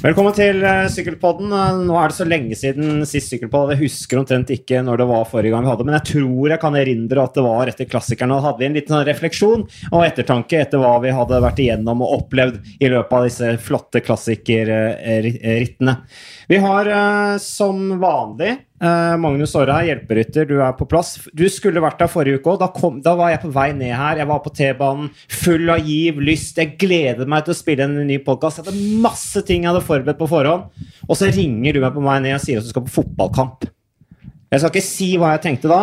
Velkommen til uh, Sykkelpodden. Uh, nå er det så lenge siden sist Sykkelpodd. Jeg husker omtrent ikke når det var forrige gang vi hadde men jeg tror jeg kan erindre at det var etter klassikerne. Da hadde vi en liten sånn refleksjon og ettertanke etter hva vi hadde vært igjennom og opplevd i løpet av disse flotte klassikerrittene. Vi har uh, som vanlig Magnus Aare, hjelperytter, du er på plass. Du skulle vært der forrige uke òg. Da, da, var jeg på vei ned her. Jeg var på T-banen, full av giv, lyst. Jeg gleder meg til å spille en ny podkast. Jeg hadde masse ting jeg hadde forberedt på forhånd. Og så ringer du meg på vei ned og sier at du skal på fotballkamp. Jeg skal ikke si hva jeg tenkte da,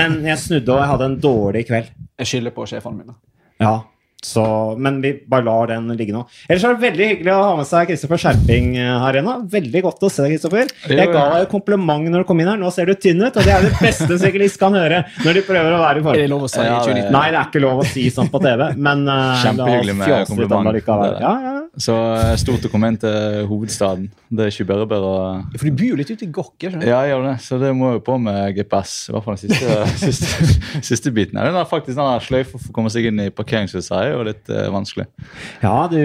men jeg snudde og jeg hadde en dårlig kveld. Jeg skylder på sjefene mine. Ja, så, men vi bare lar den ligge nå. Ellers er det veldig hyggelig å ha med seg Kristoffer Skjerping eh, her inne. Veldig godt å se deg, Kristoffer. Jeg ga deg kompliment når du kom inn her. Nå ser du tynn ut, og det er det beste syklist kan høre når de prøver å være i form. Er det lov å si ja, det... Nei, det er ikke lov å si sånn på TV, men uh, Kjempehyggelig med kompliment. Ja, ja. Så uh, stort å komme inn til hovedstaden. Det er ikke bare bare å For du bor jo litt ute i Gokke? Ja, jeg gjør det. Så det må jo på med GPS. I hvert fall den siste, siste, siste biten. Det er faktisk den sløyfa for å komme seg inn i parkeringshuset er jo litt uh, vanskelig. Ja, du,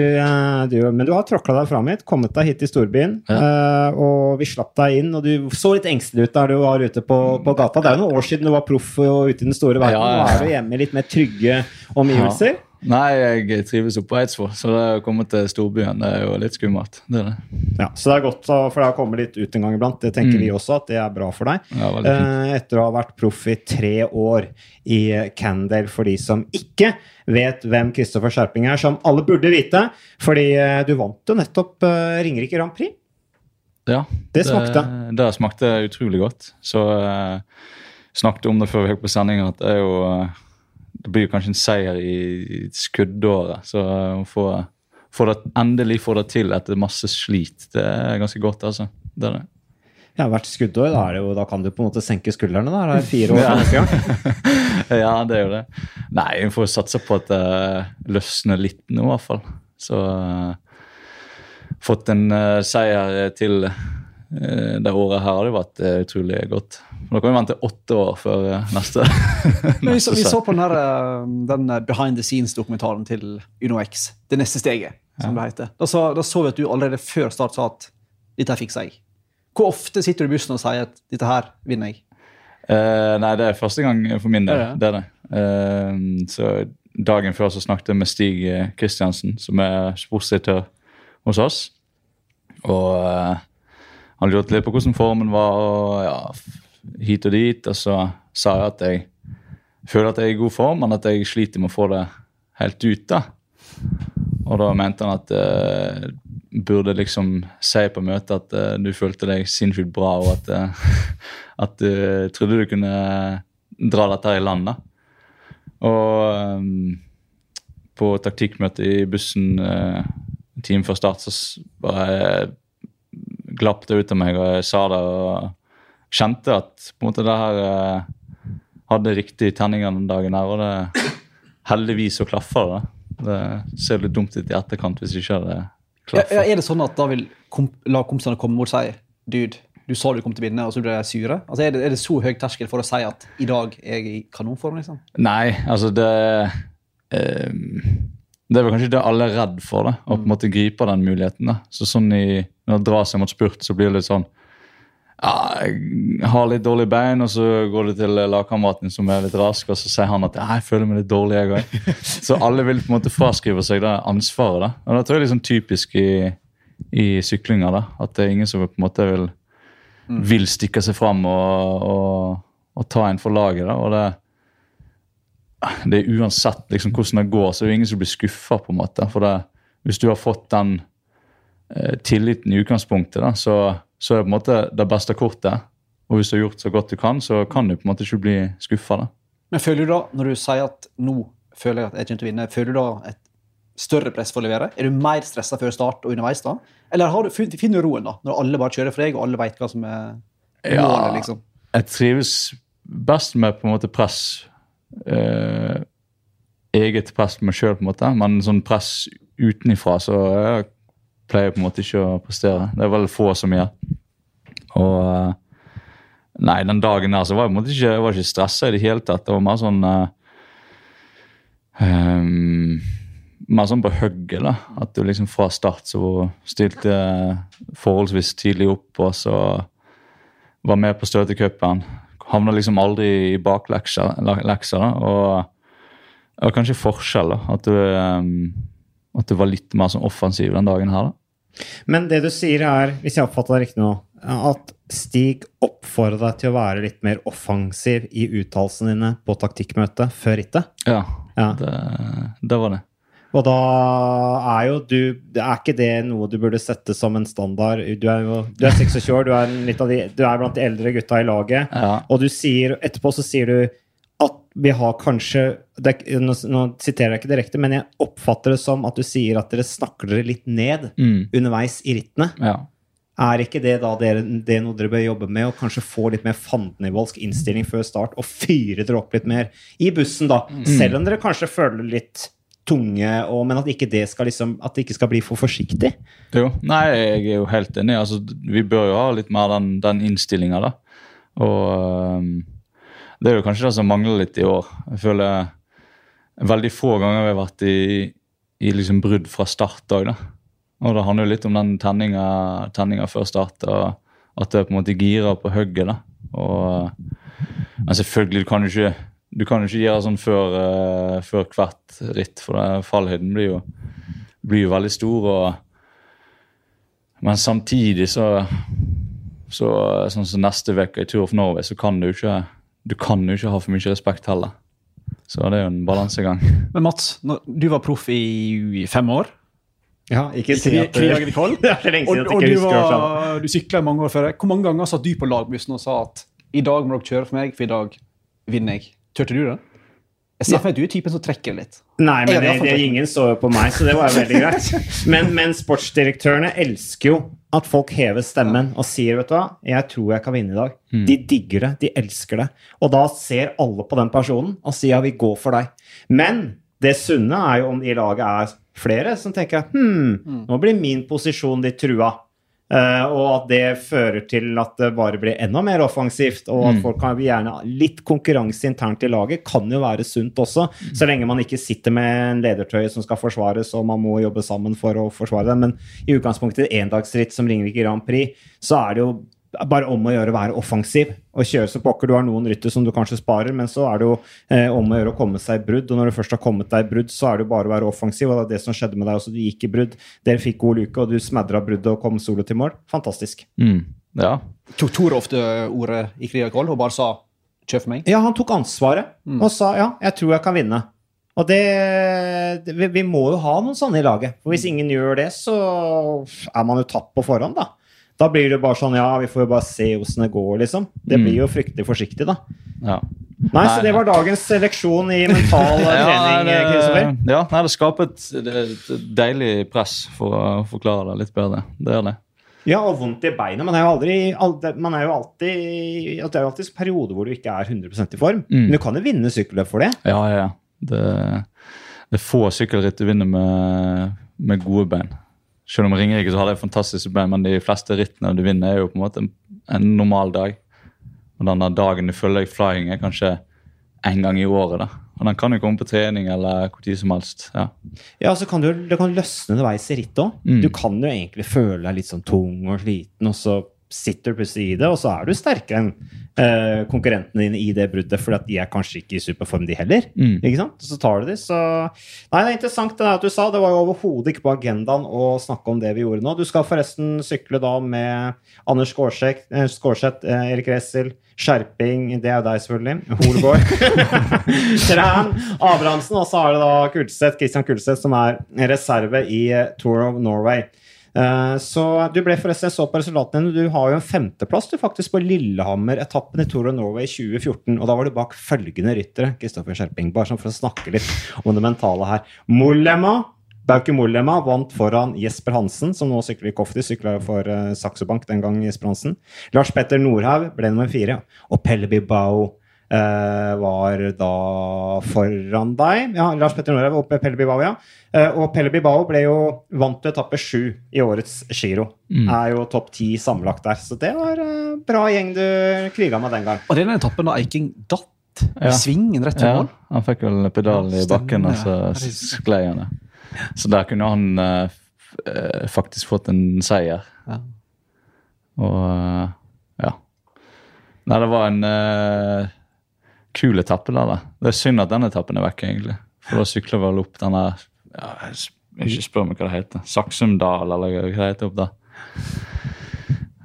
du, men du har tråkla deg fram hit, kommet deg hit til storbyen. Ja. Uh, og vi slapp deg inn, og du så litt engstelig ut der du var ute på, på, gata. Det er jo noen år siden du var proff og ute i den store verden. Ja, ja, Nå er du hjemme i litt mer trygge omgivelser. Nei, jeg trives oppe på Eidsvoll, så det å komme til storbyen det er jo litt skummelt. Det er det. Ja, Så det er godt for deg å komme litt ut en gang iblant. Det tenker mm. vi også, at det er bra for deg. Ja, eh, etter å ha vært proff i tre år i Candale, for de som ikke vet hvem Kristoffer Skjerping er, som alle burde vite. Fordi eh, du vant jo nettopp eh, Ringerike Grand Prix. Ja. Det smakte. Det, det smakte utrolig godt. Så eh, snakket om det før vi gikk på sending, at det er jo eh, det blir kanskje en seier i skuddåret. Så å få, få det, endelig få det til etter masse slit, det er ganske godt, altså. Det er det. Ja, hvert skuddår, da, jo, da, kan du på en måte senke skuldrene. da, Det er fire år ja. ja, det er jo det. Nei, vi får satse på at det løsner litt nå, i hvert fall. Så uh, fått en uh, seier til det året her hadde vært uh, utrolig godt. Nå kan vi vente åtte år før neste. neste. Vi, så, vi så på den, her, eh, den eh, behind the scenes-dokumentaren til UnoX, Det neste steget, som ja. det heter. Da så, da så, vi at du allerede før start sa at dette fikser jeg. Hvor ofte sitter du i bussen og sier at dette her vinner jeg? Uh, nei, det er første gang for min del. Det er det. Uh, så dagen før så snakket jeg med Stig Kristiansen, som er sportsdirektør hos oss. Og uh, han lurte litt på hvordan formen var. og ja, hit og dit. Og så sa jeg at jeg føler at jeg er i god form, men at jeg sliter med å få det helt ut. da. Og da mente han at uh, burde liksom si på møtet at uh, du følte deg sinnssykt bra, og at, uh, at du trodde du kunne dra dette her i land. da. Og um, på taktikkmøtet i bussen uh, en time før start så bare glapp det ut av meg, og jeg sa det. og kjente at på en måte det her eh, hadde riktig tenninger den dagen her, og det heldigvis så klaffer det. Det ser litt dumt ut i etterkant hvis ikke det klaffer. Ja, er det sånn at da vil komp la kompisene komme og si dude, du sa du kom til å vinne, og så ble de sure? Altså, er det, er det, så høy terskel for å si at i dag er jeg i kanonform? liksom? Nei, altså det eh, Det er vel kanskje det alle er redd for, da, å på en måte gripe den muligheten. da. Så sånn i, Når det drar seg mot spurt, så blir det litt sånn ja, jeg har litt dårlige bein, og så går du til lagkameraten som er litt rask, og så sier han at jeg føler meg litt dårlig. jeg også. Så alle vil på en måte fraskrive seg det ansvaret. da. Og Det tror jeg er sånn typisk i, i syklinga. da, At det er ingen som på en måte vil, mm. vil stikke seg fram og, og, og, ta en for laget. da, og det, det er uansett liksom hvordan det går, så er det ingen som blir skuffa. Hvis du har fått den eh, tilliten i utgangspunktet, da, så så er det på en måte det beste kortet. Og hvis du har gjort så godt du kan, så kan du på en måte ikke bli skuffa. Men føler du da, når du sier at nå føler jeg at jeg kommer til å vinne, føler du da et større press for å levere? Er du mer stressa før start og underveis da? Eller har du, finner du roen da, når alle bare kjører for deg, og alle veit hva som er målet? Ja, liksom? Jeg trives best med på en måte press. Eh, eget press på meg sjøl, men sånn press utenifra så jeg pleier på en måte ikke å prestere. Det er veldig få som gjør. Og eh, Nei, den dagen der så var jeg på en måte ikke, jeg var ikke stressa i det hele tatt. Det var mer sånn eh, um, mer sånn på hugget. da, At du liksom fra start så stilte forholdsvis tidlig opp, og så var med på støtecupen. Havna liksom aldri i baklekser. lekser, og det var kanskje forskjell. da, At du, um, at du var litt mer sånn offensiv den dagen her. da. Men det du sier er, hvis jeg oppfatter det riktig nå, at Stig oppfordrer deg til å være litt mer offensiv i uttalelsene dine på taktikkmøtet før rittet? Ja, Ja. Det, det var det. Og da er jo du Er ikke det noe du burde sette som en standard? Du er jo du er 26 år, du er, de, du er blant de eldre gutta i laget. Ja. Og du sier, etterpå så sier du at vi har kanskje det, nå, nå siterer jeg ikke direkte, men jeg oppfatter det som at du sier at dere snakker dere litt ned Mm. underveis i rittene. Ja. Er ikke det da dere, det noe dere bør jobbe med, og kanskje få litt mer fandenivoldsk innstilling før start, og fyre dere opp litt mer i bussen, da? Selv om dere kanskje føler litt tunge, og, men at ikke det skal liksom, at det ikke skal bli for forsiktig? Jo, nei, jeg er jo helt enig. Altså, vi bør jo ha litt mer den, den innstillinga, da. Og um, det er jo kanskje det som mangler litt i år. Jeg føler veldig få ganger vi har vært i, i liksom brudd fra start òg, da. Og det handler jo litt om den tenninga, før start, og at det på en måte girer på hugget, da. Og, men selvfølgelig, du kan jo ikke du kan jo ikke gjøre sånn før, uh, før hvert ritt, for det, fallhøyden blir jo, blir jo veldig stor. og men samtidig så, så Sånn som neste uke i Tour of Norway, så kan du ikke du kan jo ikke ha for mye respekt heller. Så det er jo en balansegang. Men Mats, når, du var proff i fem år. Ja, ikke si at. Det er lenge Og, siden at og jeg du, ikke husker det. var, du sykla i mange år før. Hvor mange ganger satt du på lagbussen og sa at i dag må dere kjøre for meg, for i dag vinner jeg? Turte du det? Jeg ser for meg at du er typen som trekker litt. Nei, men det, det, ingen så jo på meg, så det var jo veldig greit. Men, men sportsdirektørene elsker jo at folk hever stemmen og sier vet du hva, 'Jeg tror jeg kan vinne i dag'. De digger det. De elsker det. Og da ser alle på den personen og sier 'ja, vi går for deg'. Men det sunne er jo om i laget er flere som tenker 'hm, nå blir min posisjon litt trua'. Eh, og at det fører til at det bare blir enda mer offensivt, og at folk kan gjerne Litt konkurranse internt i laget kan jo være sunt også, så lenge man ikke sitter med en ledertrøye som skal forsvares, og man må jobbe sammen for å forsvare den. Men i utgangspunktet endagsritt som Ringerike Grand Prix, så er det jo bare om å gjøre å være offensiv og kjøre som pokker. Du har noen rytter som du kanskje sparer, men så er det jo eh, om å gjøre å komme seg i brudd. Og når du først har kommet deg i brudd, så er det jo bare å være offensiv. Og det er det som skjedde med deg også. Du gikk i brudd, dere fikk god luke, og du smadra bruddet og kom solo til mål. Fantastisk. Mm. Ja. Tok Tor ofte ordet i Koll og bare sa 'kjør for meg'? Ja, han tok ansvaret og sa ja, jeg tror jeg kan vinne. Og det, det vi, vi må jo ha noen sånne i laget. For hvis ingen gjør det, så er man jo tatt på forhånd, da. Da blir det bare sånn ja, vi får jo bare se åssen det går, liksom. Det blir jo fryktelig forsiktig, da. ja. Nei, så det var dagens seleksjon i mental trening, det, Kristoffer. ja, nei, det skaper et, deilig press, for å forklare det litt bedre. Det er det. Ja, og vondt i beina. Man er jo aldri aldri- Man er jo alltid Det er jo alltid perioder hvor du ikke er 100% i form. Men du kan jo vinne sykkelløp for det. Ja, ja, ja. Det, det er få sykkelritt du vinner med, med gode bein. Selv om Ringerike så har det fantastiske bein, men de fleste rittene du vinner, er jo på en måte en, en normal dag. Og denne dagen du følger deg flying, er kanskje en gang i året. da. Og den kan jo komme på trening eller hvor tid som helst. ja. Ja, så kan du, det kan løsne underveis i rittet òg. Mm. Du kan jo egentlig føle deg litt sånn tung og sliten, og så sitter du plutselig i det, og så er du sterkere enn eh, konkurrentene dine i det bruddet, fordi at de er kanskje ikke i superform, de heller. Mm. Ikke sant? Så tar du de, så Nei, det er interessant det der at du sa. Det var jo overhodet ikke på agendaen å snakke om det vi gjorde nå. Du skal forresten sykle da med Anders Skårseth, eh, eh, Erik Ressel, Skjerping, det er jo deg selvfølgelig, Holgaard, Træn, Abrahamsen, og så er det da Kulseth, Christian Kulseth, som er reserve i eh, Tour of Norway. Eh, Så du ble forresten så på resultatene. Du har jo en femteplass du faktisk på Lillehammer-etappen i Tour of Norway 2014. Og da var du bak følgende ryttere. Kristoffer Skjerping, bare sånn for å snakke litt om det mentale her. Mollema. Bauke Mollema vant foran Jesper Hansen, som nå sykler i Kofti. Sykla for uh, Saxo Bank den gang, Jesper Hansen. Lars Petter Nordhaug ble nummer fire. Og Pelle Bilbao var da foran deg. Ja, Lars Petter Norheim og Pelle Bibao, ja. Eh, og Pelle Bibao ble jo vant til etappe sju i årets Giro. Er jo topp ti sammenlagt der. Så det var eh, bra gjeng du kriga med den gang. Og den etappen da Eiking datt Ja. svingen rett til Ja, han fikk vel pedalen i bakken, og så sklei han. Så der kunne han uh, faktisk fått en seier. Ja. Og uh, ja. Nei, det var en uh, kul etappe der. Da. Det er synd at den etappen er vekk, egentlig. For da sykler vi vel opp denne ja, Ikke spør meg hva det heter. Saksumdal, eller hva det heter opp der.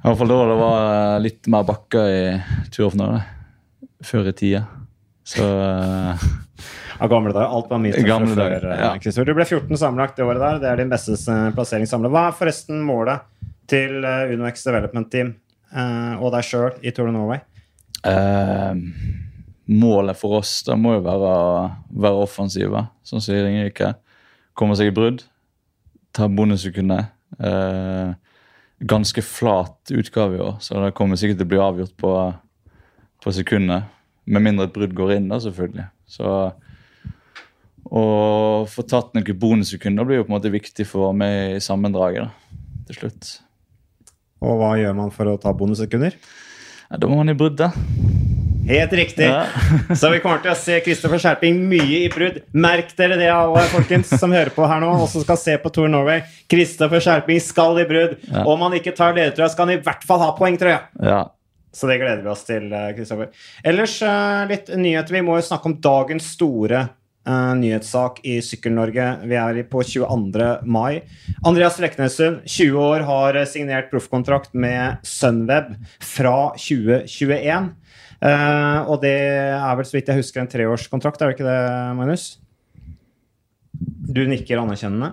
I hvert fall da det var litt mer bakker i Turfnø før i tida. Så uh, Av gamle dager. Alt var mye tøffere før. Ja. Du ble 14 sammenlagt det året der. Det er din beste plassering samlet. Hva er forresten målet til UnoX Development Team og deg sjøl i Tour of Norway? Uh, målet for oss det må jo være være offensive, sånn som Ringerike. Komme seg i brudd, ta bonussekundet. Eh, ganske flat utgave i år, så det kommer sikkert til å bli avgjort på, på sekundet. Med mindre et brudd går inn, da, selvfølgelig. Så å få tatt noen bonussekunder blir jo på en måte viktig for å være med i sammendraget da, til slutt. Og hva gjør man for å ta bonussekunder? Ja, da må man i brudd, da. Helt riktig. Ja. så vi kommer til å se Kristoffer Skjerping mye i brudd. Merk dere det, alle folkens som hører på her nå, og som skal se på Tour Norway. Kristoffer Skjerping skal i brudd. Ja. Om han ikke tar ledertrøya, skal han i hvert fall ha poengtrøya. Ja. Så det gleder vi oss til, Kristoffer. Eh, Ellers eh, litt nyheter. Vi må jo snakke om dagens store uh, nyhetssak i Sykkel-Norge. Vi er på 22. mai. Andreas Leknessund, 20 år, har signert proffkontrakt med Sunweb fra 2021. Uh, og det er vel, så vidt jeg husker, en treårskontrakt, er det ikke det, Magnus? Du nikker anerkjennende?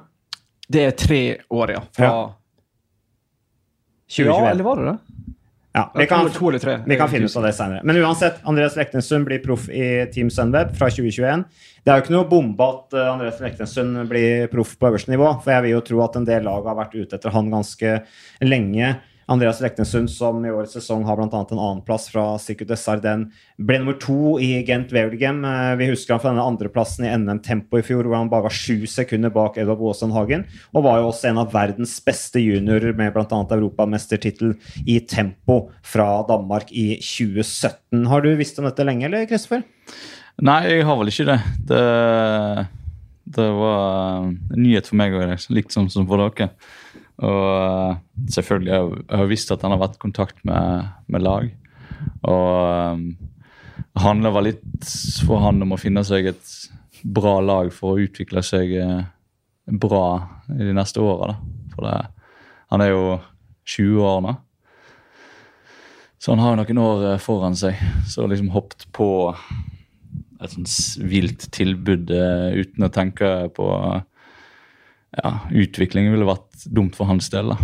Det er tre år, ja. Fra ja. 2021. Ja, eller var det det? Ja, vi kan, vi kan finne ut av det senere. Men uansett, Andreas Leknessund blir proff i Team Sunweb fra 2021. Det er jo ikke noe bombe at eh, Andreas Leknessund blir proff på øverste nivå, for jeg vil jo tro at en del lag har vært ute etter han ganske lenge. Andreas Leknesund, som i årets sesong har bl.a. en annenplass fra Circuit de Sardin, ble nummer to i Gent Wevelgem. Eh, vi husker han fra denne andreplassen i NM Tempo i fjor, hvor han bare var sju sekunder bak Edvard Boasson Hagen. Og var jo også en av verdens beste juniorer med bl.a. europamestertittel i tempo fra Danmark i 2017. Har du visst om dette lenge, eller Kristoffer? Nei, jeg har vel ikke det. Det, det var en nyhet for meg òg, likt som for dere. Og eh, selvfølgelig jeg, har visst at han har vært i kontakt med, med lag. Og det handler vel litt for han om å finne seg et bra lag for å utvikle seg uh, bra i de neste åra. For det, han er jo 20 år nå. Så han har noen år foran seg. Så liksom hoppet på et sånt vilt tilbud uten å tenke på ja, utviklingen ville vært dumt for hans del. da.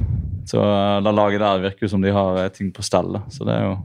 Så uh, det laget der virker jo som de har eh, ting på stell, så det er jo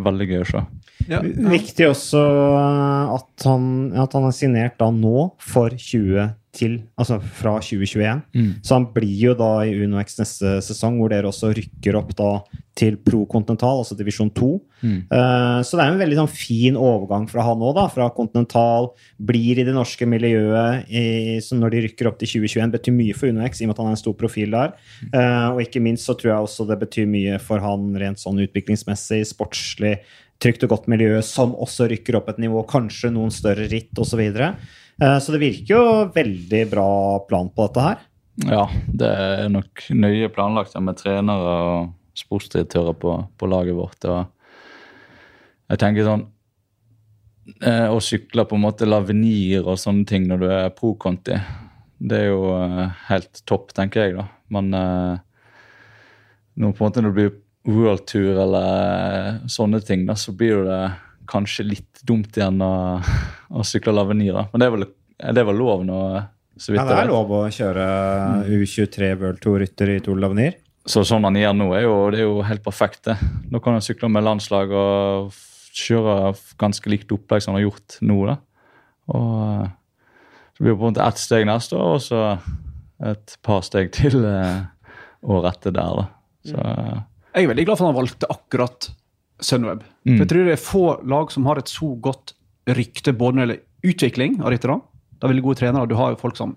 veldig gøy å se. Ja. Viktig også eh, at han, at han er signert da nå for 20 til, altså fra 2021. Mm. Så han blir jo da i UnoX neste sesong, hvor dere også rykker opp da til Pro Continental, altså divisjon 2. Mm. Uh, så det er en veldig sånn fin overgang fra han òg, fra Continental. Blir i det norske miljøet i, når de rykker opp til 2021. Betyr mye for UnoX, i og med at han er en stor profil der. Uh, og ikke minst så tror jeg også det betyr mye for han rent sånn utviklingsmessig, sportslig trygt og godt miljø som også rykker opp et nivå, kanskje noen større ritt osv. Så, videre. Eh, så det virker jo veldig bra plan på dette her. Ja, det er nok nøye planlagt med trenere og sportsdirektører på, på, laget vårt. og jeg tenker sånn eh, Å sykle på en måte lavenir og sånne ting når du er pro-conti, det er jo eh, helt topp, tenker jeg, da. Men når, på en måte når det blir World Tour eller sånne ting, da, så blir det kanskje litt dumt igjen å, å sykle Lavenir. Da. Men det er vel, det er vel lov nå? Så vidt ja, det er lov å kjøre U23 World Tour-rytter i Tour Lavenir. Så sånn han gjør nå, er jo, det er jo helt perfekt. det. Nå kan han sykle med landslag og kjøre ganske likt opplegg som han har gjort nå. da. Og Så blir det på en måte ett steg neste år, og så et par steg til eh, året etter der. da. Så... Mm. Jeg er veldig glad for at han valgte akkurat Sunweb. Mm. For jeg tror det er få lag som har et så godt rykte både når det gjelder utvikling av ryttere. Det er veldig gode trenere. Du har jo folk som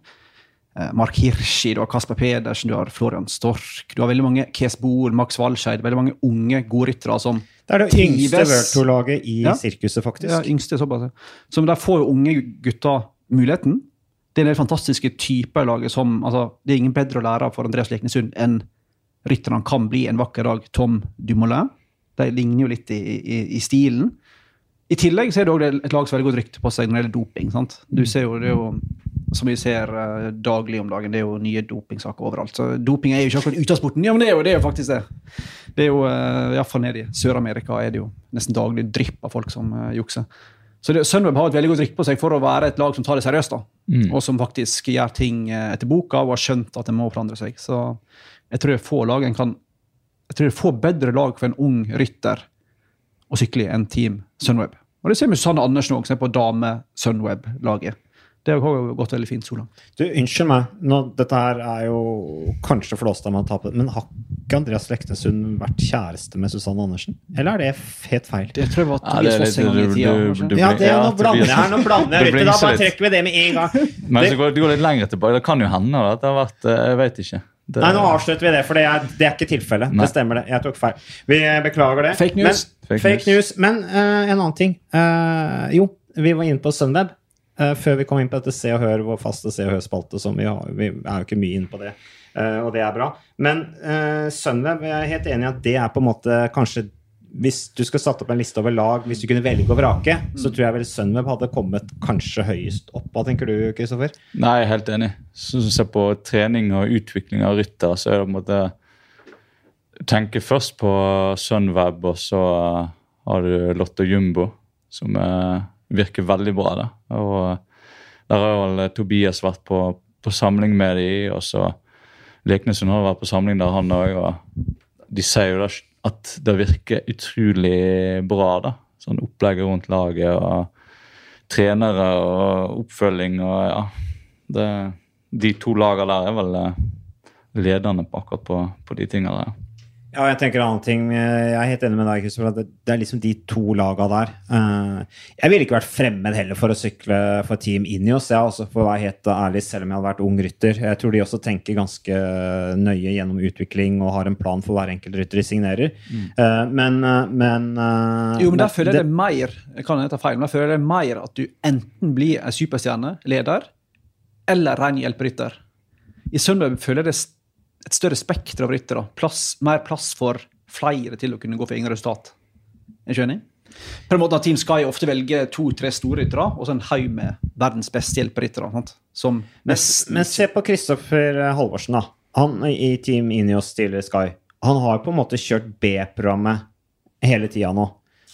eh, Mark Hirschi, du har Kasper Pedersen, du har Florian Stork. Du har veldig mange Kes Bohl, Max Walscheid, veldig mange unge, gode ryttere som Det er det yngste World i ja. sirkuset, faktisk. Ja, yngste såpass. Så der får jo unge gutter muligheten. det er en del fantastiske typer i laget som altså, Det er ingen bedre å lære av for Andreas Leknesund enn rytterne kan bli en vakker dag Tom Dumoulin. De ligner jo litt i, i, i stilen. I tillegg så er det også et lag som har veldig godt rykte på seg når det gjelder doping. sant? Du ser jo, det er jo, Som vi ser uh, daglig om dagen, det er jo nye dopingsaker overalt. Så Doping er jo ikke akkurat ute av sporten. Ja, men det er jo, det er jo faktisk det. Det er jo, uh, Iallfall nede i Sør-Amerika er det jo nesten daglig drypp av folk som uh, jukser. Så det, Sunweb har et veldig godt rykte på seg for å være et lag som tar det seriøst. da, mm. Og som faktisk gjør ting etter boka og har skjønt at det må forandre seg. Så jeg tror det er få lag en kan jeg tror det er få bedre lag for en ung rytter å sykle i enn Team Sunweb. Og det ser vi Sanne Andersen òg, som er på dame-Sunweb-laget. Det har jo gått veldig fint så langt. Du, Unnskyld meg, Nå, dette her er jo kanskje flåst av meg å ta på men har ikke Andreas Lektesund vært kjæreste med Susanne Andersen? Eller er det helt feil? Det tror jeg var Tobias Foss en gang i tida. Ja, det, nå blander jeg her, nå blander jeg Da bare trekker vi det med en gang. Men så går det går litt lenger tilbake. Det kan jo hende at det har vært eh, Jeg vet ikke. Det... Nei, nå avslutter vi det, for det er, det er ikke tilfellet. Det stemmer, det. Jeg tok feil. Vi beklager det. Fake news. Men, fake, fake news. news. Men uh, en annen ting. Uh, jo, vi var inne på Sunweb uh, før vi kom inn på dette Se og Hør, vår faste Se og Hør-spalte. Vi, vi, er jo ikke mye inne på det, og det er bra. Men uh, Sunweb, jeg er helt enig i at det er på en måte kanskje hvis du skal satt opp en liste over lag, hvis du kunne velge å vrake, mm. så tror jeg vel Sunweb hadde kommet kanskje høyest opp. Hva tenker du, Kristoffer? Nei, jeg er helt enig. Så ser på trening og utvikling av rytter, så er det på en måte Tenke først på Sunweb, og så har du Lotto Jumbo, som virker veldig bra. da. Og Der har vel Tobias vært på, på samling med dem, og så Leknesund har vært på samling der, han òg. Og de sier jo da at det virker utrolig bra. da. Sånn opplegget rundt laget og trenere og oppfølging og ja. Det, de to lagene der er vel eh, ledende på akkurat på, på de tingene der. Ja, jeg tenker en annen ting. Jeg er helt enig med deg, Kristoffer. Det er liksom de to laga der. Eh, jeg ville ikke vært fremmed heller for å sykle for Team Inios, jeg også, for å være helt ærlig, selv om jeg hadde vært ung rytter. Jeg tror de også tenker ganske nøye gjennom utvikling og har en plan for hver enkelt rytter de signerer. Mm. Eh, men, eh, men Jo, men der føler jeg det, det mer jeg kan ta feil, men der føler jeg det mer at du enten blir en superstjerne, leder, eller ren hjelperytter. I Sunweb føler jeg det et større spekter av ryttere. Mer plass for flere til å kunne gå for egne resultat. Er du enig? På en måte at Team Sky ofte velger to-tre store ryttere og så en haug med verdens beste hjelperyttere. Men, men se på Kristoffer Halvorsen, da. Han i Team Ineos tidligere Sky. Han har på en måte kjørt B-programmet hele tida nå.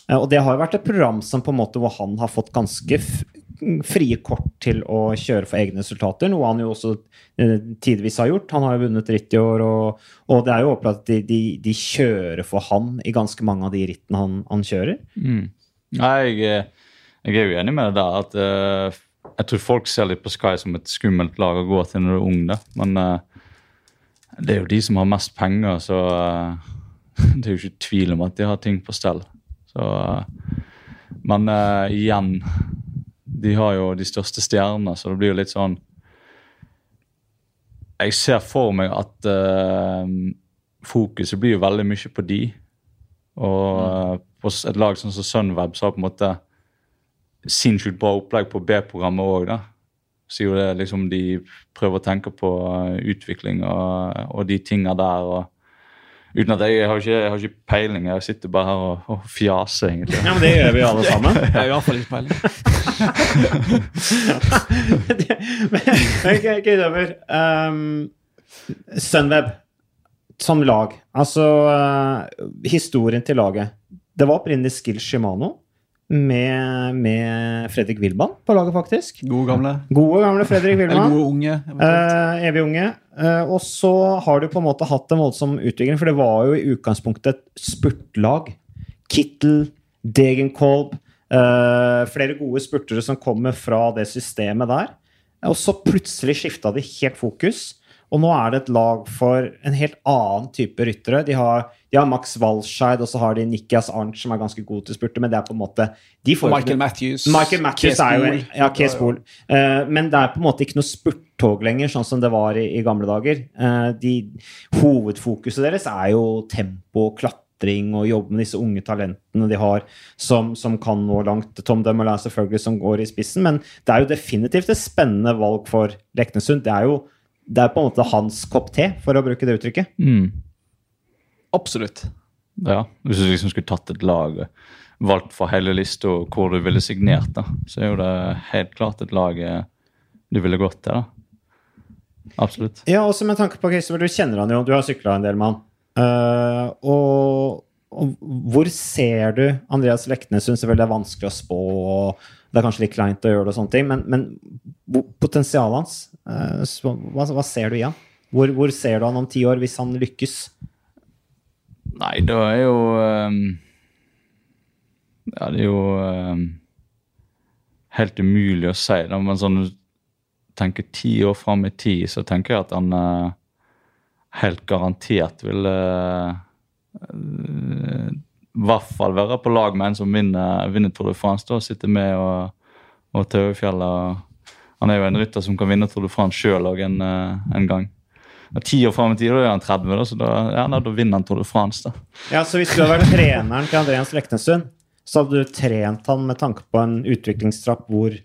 Eh, og det har jo vært et program som på en måte hvor han har fått ganske frie kort til å kjøre for egne resultater, noe han jo også eh, tidvis har gjort. Han har jo vunnet ritt i år, og, og det er jo åpenbart at de, de, de, kjører for han i ganske mange av de rittene han, han kjører. Mm. Nei, jeg, jeg, er jo enig med det der. at uh, Jeg tror folk ser litt på Sky som et skummelt lag å gå til når du er ung. Da. Men uh, det er jo de som har mest penger, så uh, det er jo ikke tvil om at de har ting på stell. Så, men igjen de har jo de største stjernene, så det blir jo litt sånn Jeg ser for meg at uh, fokuset blir jo veldig mye på de. Og uh, på et lag sånn som Sunweb så har på en måte sinnssykt bra opplegg på B-programmet òg, da. Så jo det liksom de prøver å tenke på uh, utvikling og, og de tinga der. og Uten at jeg, jeg, har ikke, jeg har ikke peiling. Jeg sitter bare her og, og fjaser, egentlig. Ja, Men det gjør vi alle sammen. jeg har iallfall ikke peiling. men Kristoffer um, Sunweb som lag. Altså uh, historien til laget. Det var opprinnelig Skill Shimano med, med Fredrik Wilman på laget, faktisk. Gode gamle. Gode gamle Fredrik Wilman. Eller gode unge. Uh, evig unge. Uh, og så har du på en måte hatt en voldsom utvikling, for det var jo i utgangspunktet et spurtlag. Kittel, Degenkolb, uh, flere gode spurtere som kommer fra det systemet der. Og så plutselig skifta de helt fokus. Og nå er det et lag for en helt annen type ryttere. De har, de har Max Walscheid, og så har de Nikias Arnt, som er ganske god til spurte, men det er på en måte Michael Matthews. Michael Matthews er jo Ja, Kees Ja, Uh, men det er på en måte ikke noe spurttog lenger, sånn som det var i, i gamle dager. Uh, de, hovedfokuset deres er jo tempo, klatring og jobbe med disse unge talentene de har, som, som kan nå langt. Tom Dumoulin selvfølgelig som går i spissen, men det er jo definitivt et spennende valg for Leknesund. Det er jo det er på en måte hans kopp te, for å bruke det uttrykket. Mm. Absolutt. Ja, Hvis du liksom skulle tatt et lag valgt fra hele lista hvor du ville signert, da, så er jo det helt klart et lag eh, du ville gått til. da. Absolutt. Ja, også med tanke på Christopher, du kjenner han jo, du har sykla en del med han. Uh, og, og, hvor ser du Andreas Leknes syns det er vanskelig å spå, og det er kanskje litt kleint å gjøre det og sånne ting, men, men potensialet hans, uh, hva, hva, ser du i han? Hvor, hvor, ser du han om ti år, hvis han lykkes? Nei, det er jo um ja, det er jo um, helt umulig å si. Da. Men sånn tenker ti år fram i tid, så tenker jeg at han uh, helt garantert vil uh, i hvert fall være på lag med en som vinner, vinner Tour de France. da, Sitte med og, og Tauefjellet. Han er jo en rytter som kan vinne Tour de France sjøl òg en, en gang. Ti år fram i tid, da er han 30, da, så da, ja, da vinner han Tour de France. da. Ja, Så hvis du hadde vært treneren til Andreas Leknesund, så hadde du trent han med tanke på en utviklingstrapp hvor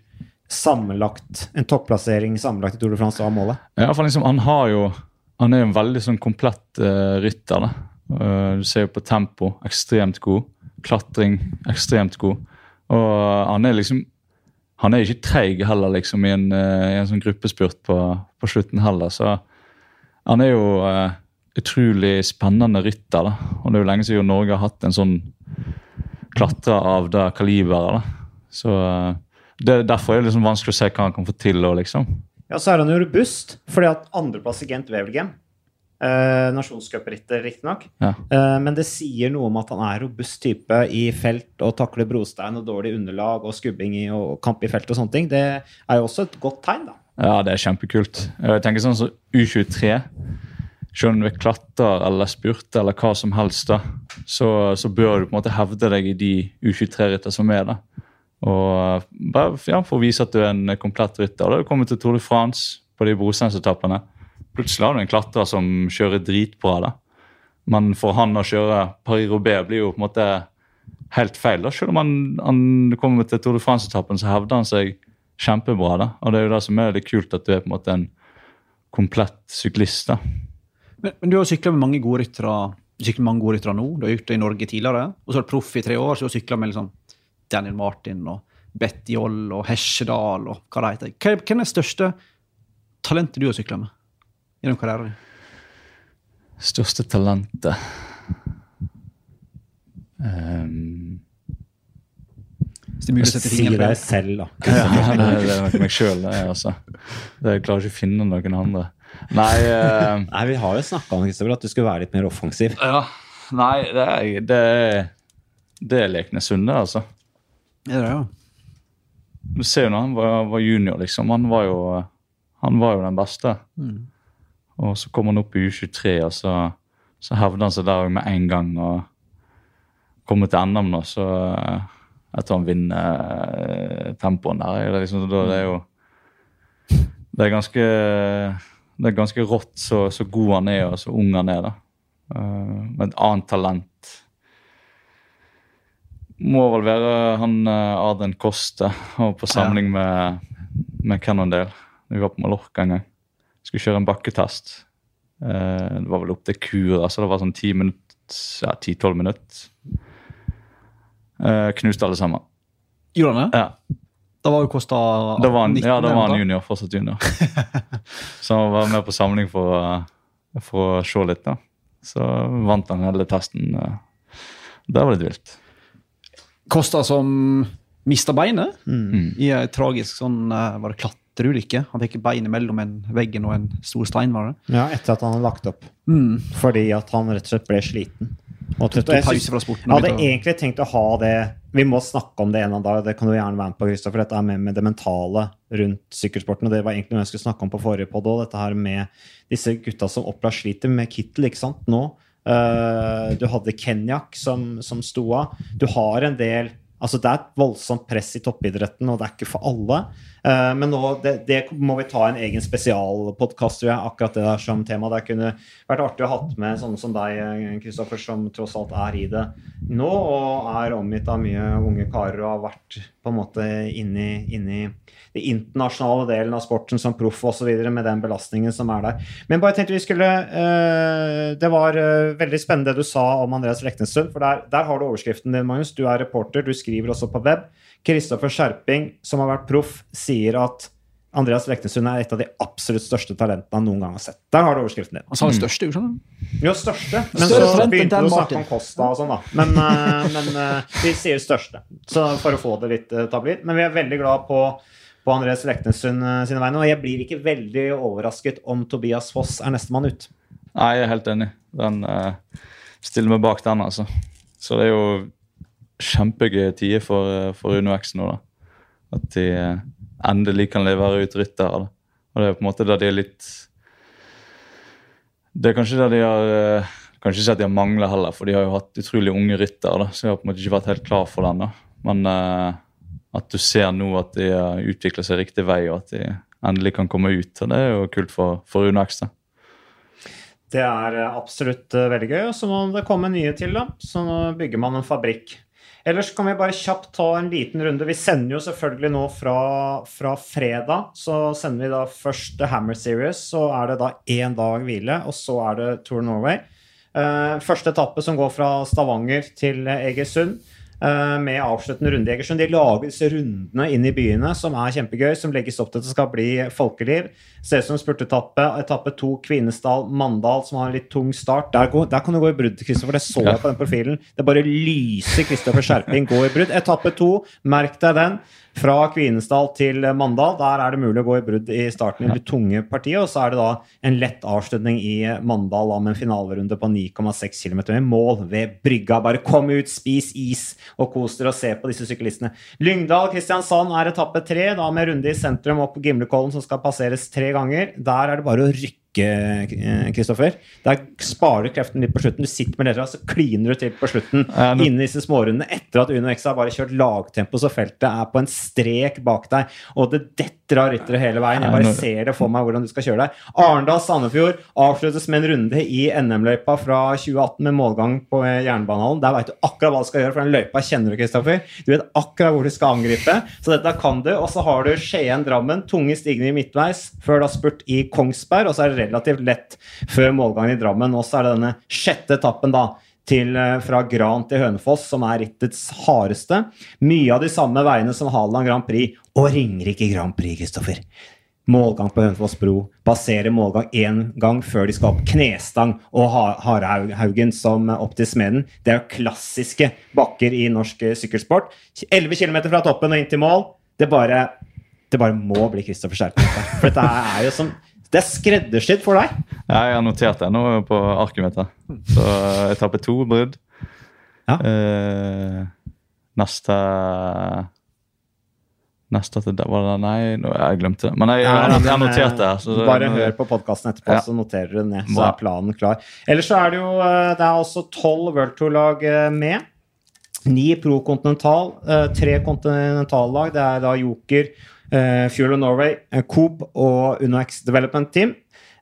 sammenlagt, en topplassering sammenlagt i Tour de France var målet? Ja, for liksom, han har jo han er jo en veldig sånn komplett uh, rytter. da. Uh, du ser jo på tempo, ekstremt god. Klatring, ekstremt god. Og han er liksom Han er ikke treig heller, liksom, i en, uh, i en sånn gruppespurt på, på, slutten heller. Så han er jo utrolig spennende rytter. da. Og det er jo lenge siden Norge har hatt en sånn klatre av det kaliberet. Så eh, det, Derfor er det liksom vanskelig å se hva han kan få til. Og, liksom. Ja, Så er han jo robust, fordi at andreplass i Gent Wevelgem eh, Nasjonscuprittet, riktignok. Ja. Eh, men det sier noe om at han er robust type i felt og takler brostein og dårlig underlag og skubbing i, og kamp i felt og sånne ting. Det er jo også et godt tegn, da. Ja, det er kjempekult. Jeg tenker sånn som så U23 selv om du er klatrer eller spurter eller hva som helst, da, så, så, bør du på en måte hevde deg i de U23-ritter som er. da. Og bare ja, For å vise at du er en komplett rytter. Da har du kommet til Tour de France på de brosteinsetappene. Plutselig har du en klatrer som kjører dritbra. da. Men for han å kjøre Paris-Roubais blir jo på en måte helt feil. da. Selv om han, han kommer til Tour de France-etappen, så hevder han seg kjempebra. da. Og det er jo det som er litt kult, at du er på en måte en komplett syklist. da. Men, men du har sykla med mange gode ryttere sykler mange gode ryttere nå. Du har gjort det i Norge tidligere. Og så er du proff i tre år, så du har sykla med liksom Daniel Martin og Betty Joll og Hesjedal og hva det heter. Hvem er det største talentet du har sykla med gjennom karrieren din? Største talentet um... Hvis det er mulig å sette fingeren på deg selv, da. ja, det, det er nok meg sjøl, det. Altså. Jeg klarer ikke å finne noen andre. Nei, uh, nei vi har jo snakka om at du skulle være litt mer offensiv. Ja, Nei, det er, det, det er Leknes Sunde, altså. Det er det, ja. Du ser jo når han var, var, junior, liksom. Han var jo, han var jo den beste. Mm. Og så kom han opp i U23, og så, så hevde han seg der med en gang. Og kommer til NM nå, så tror han vinner uh, tempoen der. Det er, liksom, det er jo Det er ganske det er ganske rått så, så, god han er, og så ung han er. da. Uh, med et annet talent må vel være han uh, Arden Koste, og på samling med, med Cannondale. Vi var på Mallorca en gang. Skulle kjøre en bakketest. Det var vel opp til Kura, så det var sånn 10-12 minutter. Ja, 10 minutter. Uh, knuste alle sammen. Gjorde han det? Ja. Da var jo Kosta 19? Ja, da var han junior. Fortsatt junior. så han var med på samling for, for å se litt. da. Så vant han hele testen. Det var litt vilt. Kosta som mista beinet mm. i ei tragisk sånn, eh, var det klatreulykke? Han fikk beinet mellom en veggen og en stor stein. var det? Ja, etter at han hadde lagt opp. Mm. Fordi at han rett og slett ble sliten. Og jeg, synes, jeg hadde egentlig tenkt å ha det Vi må snakke om det en dag. Det kan du gjerne være med på, Kristoffer. Dette er med, med det mentale rundt sykkelsporten. Og det var egentlig noe jeg skulle snakke om på forrige podd òg. Dette her med disse gutta som Oppla sliter med Kittel ikke sant, nå. Uh, du hadde Kenyak som, som sto av. Du har en del Altså Det er et voldsomt press i toppidretten, og det er ikke for alle. Uh, men nå, det, det, må vi ta en egen spesialpodkast, tror jeg, akkurat det der som tema. Det kunne vært artig å ha med sånne som deg, Kristoffer, som tross alt er i det nå, og er omgitt av mye unge karer og har vært på en måte inni, inni den internasjonale delen av sporten som proff osv. med den belastningen som er der. Men bare tenkte vi skulle uh, Det var uh, veldig spennende det du sa om Andreas Leknessund, for der, der har du overskriften din, Magnus. Du er reporter, du skriver også på web. Kristoffer Skjerping, som har vært proff, sier at Andreas Leknesund er et av de absolutt største talentene han noen gang har sett. Der har du overskriften din. Han sa det største, jo, sånn. Jo, største. Men Større så begynte du å snakke om Costa og sånn, da. Men, uh, men uh, vi sier største. Så for å få det litt uh, tabloid. Men vi er veldig glad på på Andreas Leknesund eh, sine vegne. Og jeg blir ikke veldig overrasket om Tobias Foss er nestemann ut. Nei, jeg er helt enig. Den uh, stiller meg bak den, altså. Så det er jo kjempegøye tider for, eh, for Uno X nå, da. At de uh, endelig kan levere ut ryttere. Og det er på en måte da de er litt Det er kanskje det de har Kanskje ikke at de har mangla heller, for de har jo hatt utrolig unge ryttere. Så jeg har på en måte ikke vært helt klar for den. da. Men uh, at du ser nå at de utvikler seg riktig vei, og at de endelig kan komme ut. og Det er jo kult for, for Uno X. da. Det er eh, absolutt eh, veldig gøy. Og så må det komme nye til, da. Så nå bygger man en fabrikk. Ellers kan vi bare kjapt ta en liten runde. Vi sender jo selvfølgelig nå fra, fra fredag. Så sender vi da først The Hammer Series. Så er det da én dag hvile, og så er det Tour Norway. Uh, første etappe som går fra Stavanger til Egersund. Eh, med avsluttende runde i Egersund. De lager disse rundene inn i byene som er kjempegøy, som legges opp til at det skal bli folkeliv. Ser ut som spurtetappe. Etappe to Kvinesdal-Mandal, som har en litt tung start. Der, går, der kan du gå i brudd, Kristoffer. Det så jeg på den profilen. Det bare lyser Kristoffer Skjerping gå i brudd. Etappe to, merk deg den. Fra Kvinesdal til Mandal. Der er det mulig å gå i brudd i starten i det tunge partiet. Og så er det da en lett avslutning i Mandal med en finalerunde på 9,6 km med mål ved brygga. Bare kom ut, spis is og kos dere og se på disse syklistene. Lyngdal Kristiansand er etappe tre, da med runde i sentrum opp Gimlekollen som skal passeres tre ganger. Der er det bare å rykke Kristoffer. Der sparer du kreften litt på slutten. Du sitter med ledere, så kliner du til på slutten ja, no. inne disse smårundene etter at Uno X har bare kjørt lagtempo så feltet er på en strek bak deg, og det detter av ryttere hele veien. Jeg bare ser det for meg hvordan du skal kjøre deg. Arendal-Sandefjord avsluttes med en runde i NM-løypa fra 2018 med målgang på Jernbanehallen. Der veit du akkurat hva du skal gjøre, for den løypa kjenner du, Kristoffer. Du vet akkurat hvor du skal angripe, så dette kan du. Og så har du Skien-Drammen, tunge stigninger midtveis, før du har spurt i Kongsberg, og så er det relativt lett før målgangen i Drammen. Og så er det denne sjette etappen da, til, eh, fra Gran til Hønefoss, som er rittets hardeste. Mye av de samme veiene som Hadeland Grand Prix. Og Ringerike Grand Prix, Kristoffer. Målgang på Hønefoss bro. Passerer målgang én gang før de skal opp Knestang og Harehaugen som opp til Smeden. Det er jo klassiske bakker i norsk eh, sykkelsport. 11 km fra toppen og inn til mål. Det bare, det bare må bli Kristoffer Skjerpen. For dette er jo som det er skreddersydd for deg. Ja, jeg har notert det nå på arket mitt. Så etappe to, brudd. Ja. Eh, neste Neste til det, var det Nei, jeg glemte det. Men jeg, jeg, jeg, jeg noterte det. Så bare hør på podkasten etterpå, ja. så noterer du det ned. Så er planen klar. Ellers så er det jo eh, Det er også tolv World Tour-lag eh, med. Ni pro kontinental, eh, tre kontinentallag. Det er da Joker Uh, Fuel of Norway, uh, Coop og UnoX Development Team.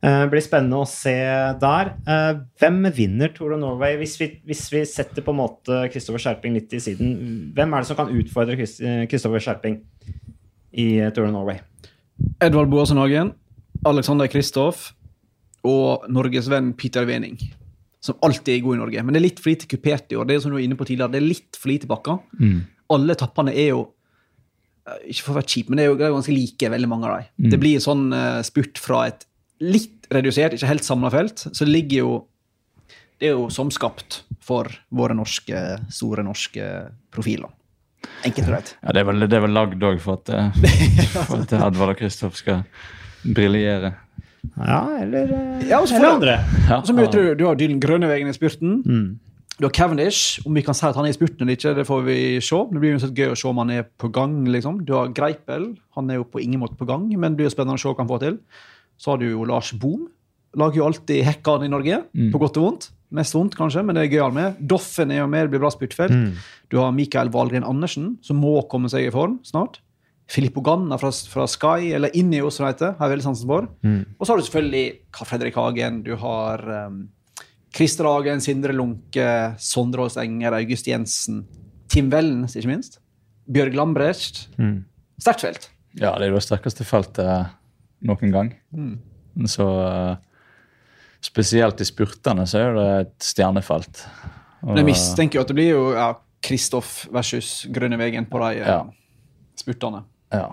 Det blir spennende å se der. Uh, hvem vinner Tour of Norway? Hvis vi, hvis vi setter på en måte Kristoffer Skjerping litt i siden, hvem er det som kan utfordre Kristoffer Skjerping i Tour of Norway? Edvald Boasen Hagen, Alexander Kristoff og Norges venn Peter Wening. Som alltid er god i Norge. Men det er litt for lite kupert i år. Det er som du var inne på tidligere, det er litt for lite bakker. Mm. Alle tappene er jo Eh, ikke for å være kjip, men det er jo ganske like, veldig mange av dem. Mm. Det blir sånn uh, spurt fra et litt redusert, ikke helt samla felt. Så det ligger jo Det er jo som skapt for våre norske, store norske profiler. Enkelt og greit. Ja, det er vel, det er vel lagd òg for at, uh, for at Edvard og Kristoff skal briljere. Ja, eller, ja, eller andre. Ja. Så møter du, du har Dylan Grønnevegen i spurten. Mm. Du har Cavendish. Om vi kan si at han er i spurten eller ikke, det får vi se. Det blir uansett gøy å se om han er på gang. liksom. Du har Greipel. Han er jo på ingen måte på gang, men det blir spennende å se hva han får til. Så har du jo Lars Boom. Lager jo alltid hekkene i Norge, mm. på godt og vondt. mest vondt, kanskje, men det er gøyalt med. Doffen er jo med, det blir bra spurtfelt. Mm. Du har Mikael Valgren Andersen, som må komme seg i form snart. Filippo Ganna fra, fra Sky, eller Innio, som det heter. Har veldig sansen for. Mm. Og så har du selvfølgelig Fredrik Hagen, du har um, Christer Hagen, Sindre Lunke, Sondre Aas Enger, August Jensen, Tim Wellens, ikke minst. Bjørg Lambrecht. Mm. Sterkt felt. Ja, det er det sterkeste feltet noen gang. Så eh, spesielt i spurtene så er det et stjernefelt. Og, Men jeg mistenker jo at det blir jo ja, Kristoff versus Grønnevegen på de eh, Ja. spurtene. ja.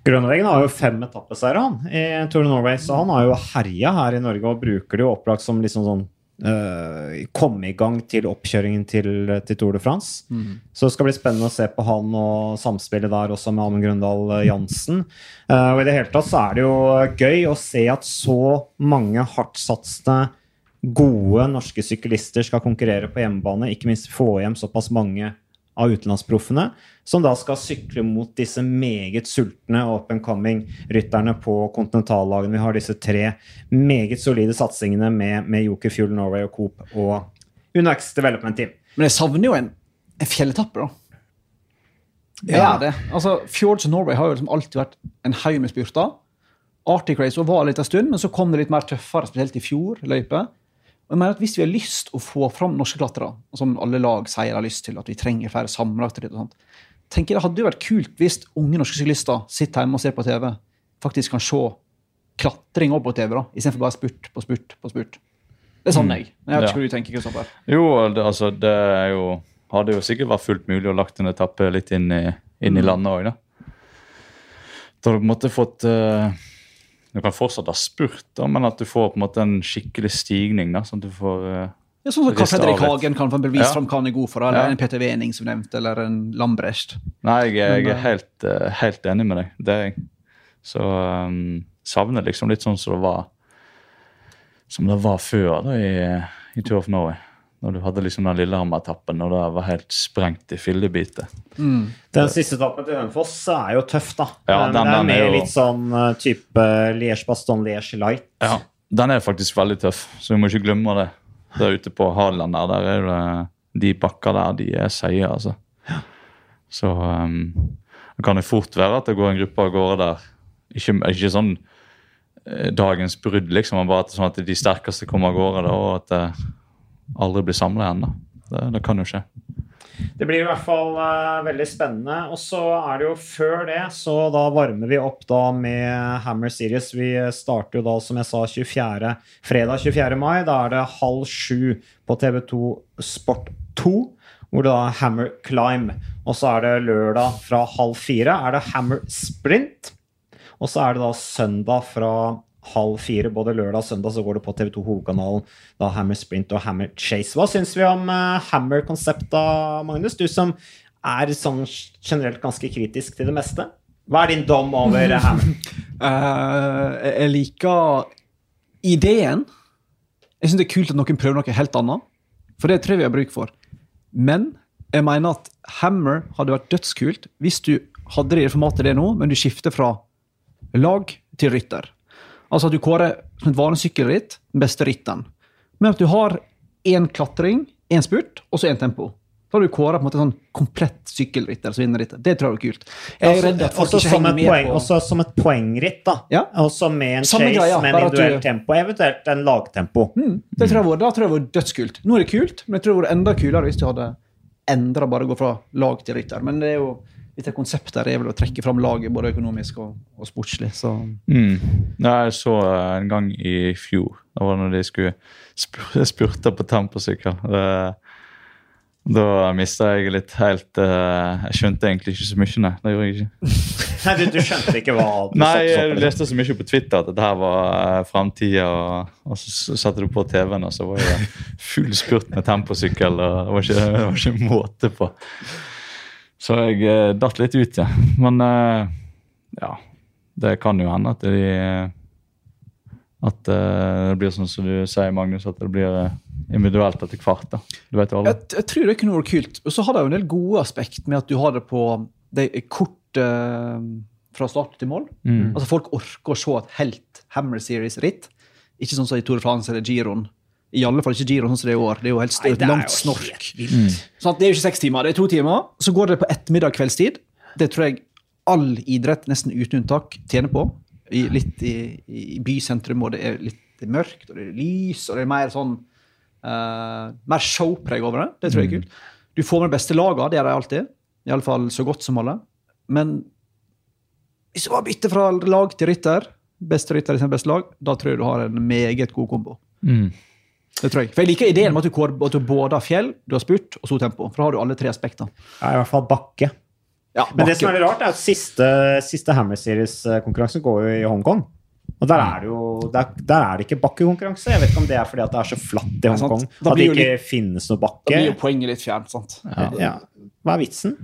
Grønnevegen har jo fem etappeseiere han, i Tour de Norway, så han har jo herja her i Norge og bruker det jo opplagt som liksom sånn øh, komme i gang til oppkjøringen til, til Tour de France. Så det skal bli spennende å se på han og samspillet der også med Amund Grøndal Jansen. Uh, og i det hele tatt så er det jo gøy å se at så mange hardtsatsende, gode norske syklister skal konkurrere på hjemmebane. Ikke minst få hjem såpass mange av utenlandsproffene, som da skal sykle mot disse meget sultne up and coming-rytterne på kontinentallagene. Vi har disse tre meget solide satsingene med, med Joker Fuel Norway og Coop og Unax Development Team. Men jeg savner jo en, en fjelletappe, da. Jeg Ja. er det. Altså, Fjords Norway har jo liksom alltid vært en haug med spurter. Arctic Race var litt en stund, men så kom det litt mer tøffere, spesielt i fjor. løype. Og jeg mener at Hvis vi har lyst å få fram norske klatrere, som alle lag sier har lyst til, at vi trenger flere sammenlagte ritt og sånt, tenker jeg Det hadde jo vært kult hvis unge norske syklister sitter hjemme og ser på TV, faktisk kan se klatring opp på TV, da, istedenfor bare spurt på spurt på spurt. Det er sånn jeg. Jeg vet Ja. ikke hva du tenker, Kristoffer. Jo, det, altså, det er jo Hadde jo sikkert vært fullt mulig å lagt en etappe litt inn i, inn i landet òg, da. Da hadde du på en måte fått eh, Du kan fortsatt ha spurt, da, men at du får på en måte en skikkelig stigning. da, sånn at du får eh, Ja, sånn som Karl Fredrik. Hagen kan få bevist Ja. fram hva han er god for, eller Ja. en Peter Wening som nevnt, eller en Lambrecht. Nei, jeg, jeg Men, er helt, uh, helt enig med deg. Det er jeg. Så um, savner liksom litt sånn som det var Som det var før da i, i Tour of Norway. Når du hadde liksom den Lillehammer-etappen og det var helt sprengt i fillebiter. Den siste etappen til Hønefoss er jo tøff, da. Ja, den, den- er den er mer jo- litt sånn uh, type Liège-Baston-Liège light. Ja, Den er faktisk veldig tøff, så vi må ikke glemme det. Der ute på Hadeland der, der er det de bakker der, de er seige, altså. Så um, det kan jo fort være at det går en gruppe av gårde der. Ikke, ikke sånn eh, dagens brudd, liksom, men bare at, sånn at de sterkeste kommer av gårde, da, og at det aldri blir samla igjen. Det, det kan jo skje. Det blir i hvert fall uh, veldig spennende. Og så er det jo før det, så da varmer vi opp da med Hammer Series. Vi starter jo da, som jeg sa, 24. fredag 24. mai. Da er det halv sju på TV2 Sport 2. Hvor det da er Hammer Climb. Og så er det lørdag fra halv fire er det Hammer Sprint. Og så er det da søndag fra halv fire, både lørdag og søndag, så går det på TV2 Hovedkanalen. Da Hammer Sprint og Hammer Chase. Hva syns vi om uh, Hammer-konseptet, Magnus? Du som er sånn generelt ganske kritisk til det meste. Hva er din dom over eh, Hammer? uh, jeg liker ideen. Jeg syns det er kult at noen prøver noe helt annet, for det tror jeg vi har bruk for. Men jeg mener at Hammer hadde vært dødskult hvis du hadde det i formatet det nå, men du skifter fra lag til rytter. Altså at du kårer som et vanlig sykkelritt den beste rytteren. Men at du har én klatring, én spurt og så én tempo. Da har du kåra en sånn komplett sykkelrytter som vinner rittet. Det tror jeg er kult. Jeg er redd at folk også, ikke henger med poeng, på også som et poengritt, da. Ja. Også med en Samme chase greia, med en individuell du- tempo, eventuelt en lagtempo. Mm, det tror jeg var, da tror jeg var dødskult. Nå er det kult, men jeg tror det var enda kulere hvis du hadde endra bare å gå fra lag til rytter. Men det er jo dette konseptet er vel å trekke fram laget både økonomisk og, og sportslig. Så Mm. Ja, jeg så eh, en gang i fjor. Det var når de skulle spur spurte på temposykkel. Da mista jeg litt helt uh, Jeg skjønte egentlig ikke så mye, nei. Det gjorde jeg ikke. Nei, du, du skjønte ikke hva du Nei, jeg leste så mye på Twitter at dette her var uh, framtida, og, og så satte du på TV-en, og så var det full spurt med temposykkel, og det var ikke, det var ikke måte på. Så jeg uh, datt litt ut, ja. Men eh, ja, det kan jo hende at de At eh, det blir sånn som du sier, Magnus, at det blir eh, individuelt etter hvert. da. Du vet jo alle. jeg, jeg tror det kunne vært kult. Og så har det jo en del gode aspekt med at du har det på det kort eh, fra start til mål. Mm. Altså Folk orker å se et helt Hammer Series-ritt. Ikke sånn som i Tour de France eller Giron, I alle fall ikke Giro sånn som det er i år. Det er jo helt Nei, et det er langt jo snork. Mm. Sånn at det er jo ikke seks timer, det er to timer. Så går det på ettermiddag kveldstid. Det tror jeg all idrett, nesten uten unntak, tjener på. I, litt i, i bysentrum, og det er litt mørkt, og det er lys, og det er mer sånn uh, Mer showpreg over det. Det tror jeg er kult. Du får med de beste lagene, det gjør de alltid. Iallfall så godt som alle. Men hvis du bare bytter fra lag til rytter, beste rytter i sin beste lag, da tror jeg du har en meget god kombo. Mm. Det tror jeg. For jeg liker ideen med at du, at du både har fjell, du har spurt, og så tempo. For da har du alle tre aspektene. Ja, I hvert fall bakke. Ja, bakke. Men det som er litt rart, er at siste, siste Hammer Series-konkurranse går jo i Hongkong. Og der er det jo der, der er det ikke bakkekonkurranse. Jeg vet ikke om det er fordi at det er så flatt i. Hongkong. Da At det ikke litt, finnes noe bakke. Da blir jo poenget litt fjernt, sant? Ja. Hva er vitsen?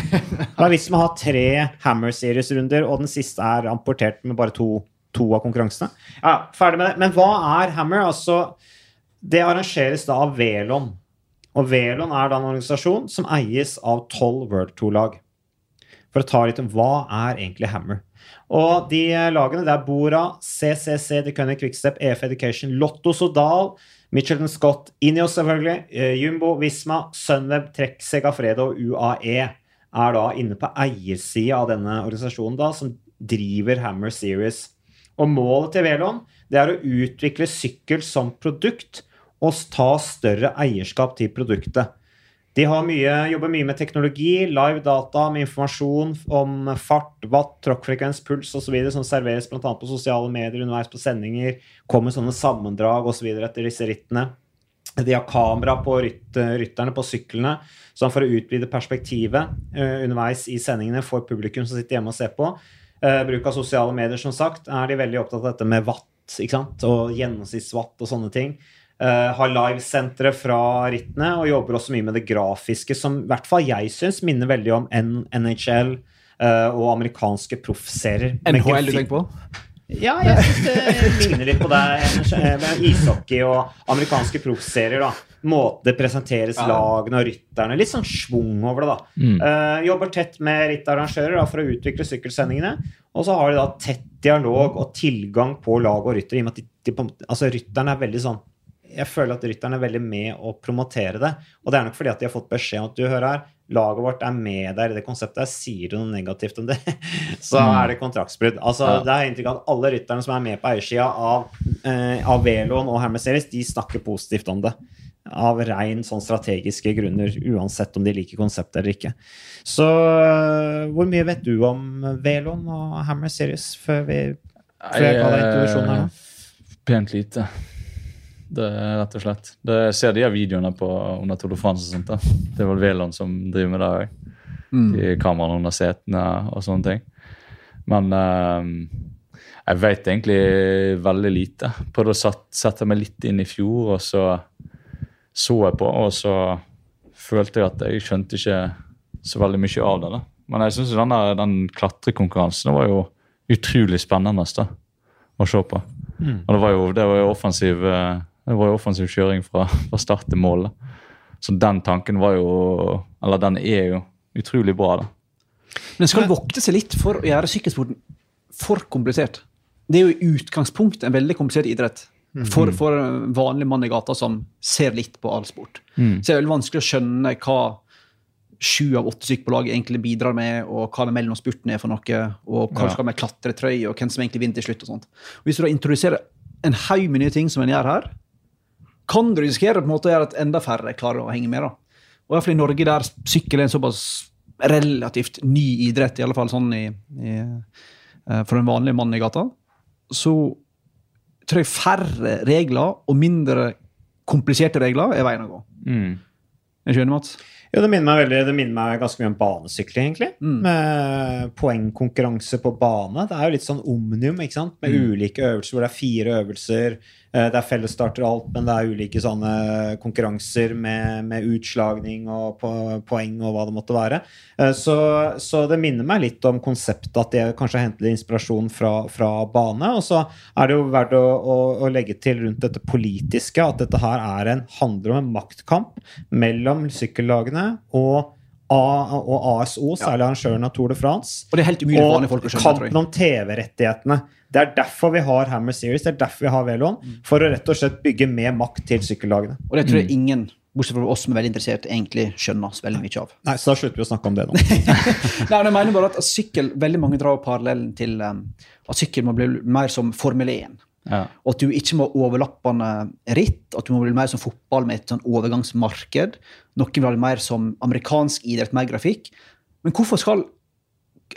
Hva er vitsen med å ha tre Hammer Series-runder, og den siste er amportert med bare to, to av konkurransene? Ja, ferdig med det. Men hva er Hammer? Altså, det arrangeres da av Velon. Og Velon er da en organisasjon som eies av tolv World Tour-lag. For å ta litt om hva er egentlig Hammer. Og de lagene der bor Bora, CCC, The Cunning Quickstep, EF Education, Lotto Sodal, Mitchelton Scott, Ineos selvfølgelig, eh, Jumbo, Visma, Sunweb, Trek, Segafredo og UAE er da inne på eiersida av denne organisasjonen da, som driver Hammer Series. Og målet til Velon det er å utvikle sykkel som produkt og ta større eierskap til produktet. De har mye, jobber mye med teknologi, live data, med informasjon om fart, watt, tråkkfrekvens, puls osv. som serveres bl.a. på sosiale medier underveis på sendinger. Kommer sånne sammendrag osv. etter disse rittene. De har kamera på rytt, rytterne på syklene, sånn for å utvide perspektivet uh, underveis i sendingene for publikum som sitter hjemme og ser på. Uh, bruk av sosiale medier, som sagt, er de veldig opptatt av dette med watt ikke sant? og gjennomsnittswatt og sånne ting. Eh, har livesentre fra rittene og jobber også mye med det grafiske, som i hvert fall jeg syns minner veldig om NHL eh, og amerikanske proffserier. NHL du tenker på? Ja, jeg syns det ligner litt på det. eh, Ishockey og amerikanske proffserier. da. Måten det presenteres lagene og rytterne. Litt sånn schwung over det. da. Eh, jobber tett med rittarrangører da, for å utvikle sykkelsendingene. Og så har de da tett dialog og tilgang på lag og ryttere. i og med at de, de, altså Rytterne er veldig sånn jeg føler at rytterne er veldig med å promotere det. Og det er nok fordi at de har fått beskjed om at du hører her, laget vårt er med der i det konseptet. her, Sier du noe negativt om det, så er det kontraktsbrudd. Altså, Ja. Det er inntrykk av at alle rytterne som er med på eiersida av, eh, av Veloen og Hammer Series, de snakker positivt om det. Av rein sånn strategiske grunner, uansett om de liker konseptet eller ikke. Så øh, hvor mye vet du om Veloen og Hammer Series før vi før jeg kaller introduksjonen her nå? eh, Pent lite. Det er rett og slett. Det, jeg ser de her videoene på under Tour de France. og sånt da. Det er vel Veland som driver med det òg. De kameraene under setene og sånne ting. Men eh, jeg vet egentlig veldig lite. Prøvde å satt, sette meg litt inn i fjor, og så så jeg på, og så følte jeg at jeg skjønte ikke så veldig mye av det. da. Men jeg syns den, den klatrekonkurransen var jo utrolig spennende da, å se på. Og det var jo, det var jo offensiv, eh, det var jo offensiv kjøring fra, fra start til mål. da. Så den tanken var jo Eller den er jo utrolig bra, da. Men skal vokte seg litt for å gjøre sykkelsporten for komplisert. Det er jo i utgangspunktet en veldig komplisert idrett. For, for en vanlig mann i gata som ser litt på all sport. Så det er veldig vanskelig å skjønne hva sju av åtte stykker på laget egentlig bidrar med, og hva det mellom spurten er for noe, og hva Ja. skal med klatretrøye, og hvem som egentlig vinner til slutt. og sånt. Og Hvis du da introduserer en haug med nye ting som en gjør her, kan du risikere på en måte å gjøre at enda færre klarer å henge med. da. Og i hvert fall i Norge, der sykkel er en såpass relativt ny idrett, i alle fall sånn i, i, eh, for en vanlig mann i gata, så tror jeg færre regler og mindre kompliserte regler er veien å gå. Mm. Jeg skjønner, Mats? Jo, det minner meg veldig, det minner meg ganske mye om banesykling, egentlig. Mm. Med poengkonkurranse på bane. Det er jo litt sånn omnium, ikke sant? Med ulike øvelser hvor det er fire øvelser. Eh, Det er fellesstarter og alt, men det er ulike sånne konkurranser med, med utslagning og po poeng og hva det måtte være. Eh, Så, så det minner meg litt om konseptet at de kanskje henter inspirasjon fra, fra bane. Og så er det jo verdt å, å, å legge til rundt dette politiske at dette her er en, handler om en maktkamp mellom sykkellagene og A og ASO, særlig arrangøren av Tour de France. Og det er helt umulig for vanlige folk å skjønne, tror jeg. kampen om TV-rettighetene. Det er derfor vi har Hammer Series, det er derfor vi har Veloen. Mm. For å rett og slett bygge mer makt til sykkellagene. Og det tror jeg ingen, bortsett fra oss som er veldig interessert, egentlig skjønner så veldig mye av. Nei, Så da slutter vi å snakke om det nå. Nei, men jeg mener bare at sykkel, Veldig mange drar parallellen til um, at sykkel må bli mer som Formel 1. Ja. Og at du ikke må ha overlappende ritt, at du må bli mer som fotball med et sånn overgangsmarked. Noen vil ha det mer som amerikansk idrett, mer grafikk. Men hvorfor skal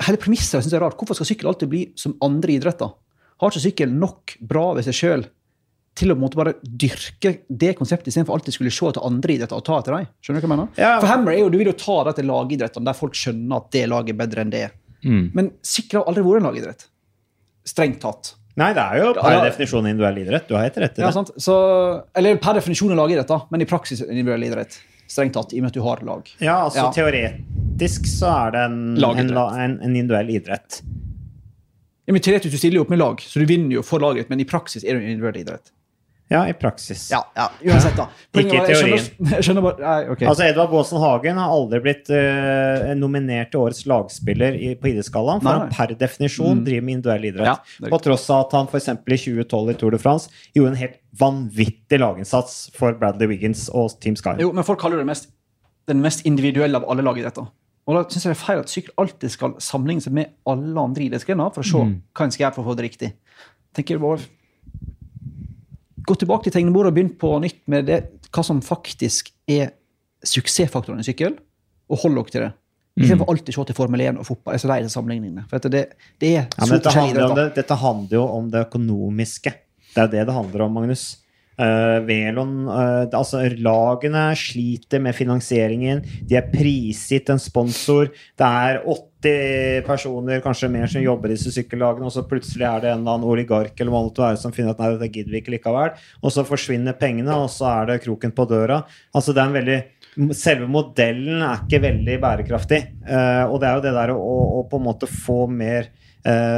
hele premisset synes jeg er rart, hvorfor skal sykkel alltid bli som andre idretter? Har ikke sykkel nok bra ved seg sjøl til å på en måte bare dyrke det konseptet istedenfor alltid skulle se etter andre idretter og ta etter dem? Skjønner du hva jeg mener? Ja. For Hammer er jo, Du vil jo ta det til lagidrettene, der folk skjønner at det laget er bedre enn det. Mm. Men sykkel har aldri vært en lagidrett. Strengt tatt. Nei, det er jo per Ja, ja. definisjon individuell idrett. Du har helt rett i Ja, det. sant? Så, eller per definisjon er lagidrett, da, men i praksis individuell idrett. Strengt tatt, i og med at du har lag. Ja, altså Ja. teoretisk så er det en, en, en, en individuell idrett. Ja, men teoretisk du stiller jo opp med lag, så du vinner jo for laget, men i praksis er det en individuell idrett. Ja, i praksis. Ja, ja, uansett, da. Ikke i teorien. skjønner- skjønner bare Nei, okay. Altså, Edvard Baasen Hagen har aldri blitt uh, nominert til årets lagspiller i, på idrettsgallaen, for Nei, han per definisjon driver med individuell idrett. Ja, på tross av at han f.eks. i 2012 i Tour de France gjorde en helt vanvittig laginnsats for Bradley Wiggins og Team Sky. Jo, men folk kaller det mest, den mest individuelle av alle lagidretter. Og da syns jeg det er feil at sykkel alltid skal sammenligne seg med alle andre idrettsgrener for å se hva en skal gjøre for å få det riktig. Tenker du bare Gå tilbake til tegnebordet og begynne på nytt med det, hva som faktisk er suksessfaktoren i sykkel, og hold dere til det. Istedenfor alltid å se til Formel 1 og fotball. Jeg er så lei av sammenligningene. For dette det, det er Ja, så dette, handler om det, dette handler jo om det økonomiske. Det er det det handler om, Magnus. Uh, Velon, uh, altså Lagene sliter med finansieringen. De er prisgitt en sponsor. Det er 80 personer, kanskje mer, som jobber i disse sykkellagene, og så plutselig er det en eller annen oligark eller hva det som finner at nei, det gidder vi ikke likevel. Og så forsvinner pengene, og så er det kroken på døra. Altså det er en veldig Selve modellen er ikke veldig bærekraftig. Uh, og det er jo det der å, å på en måte få mer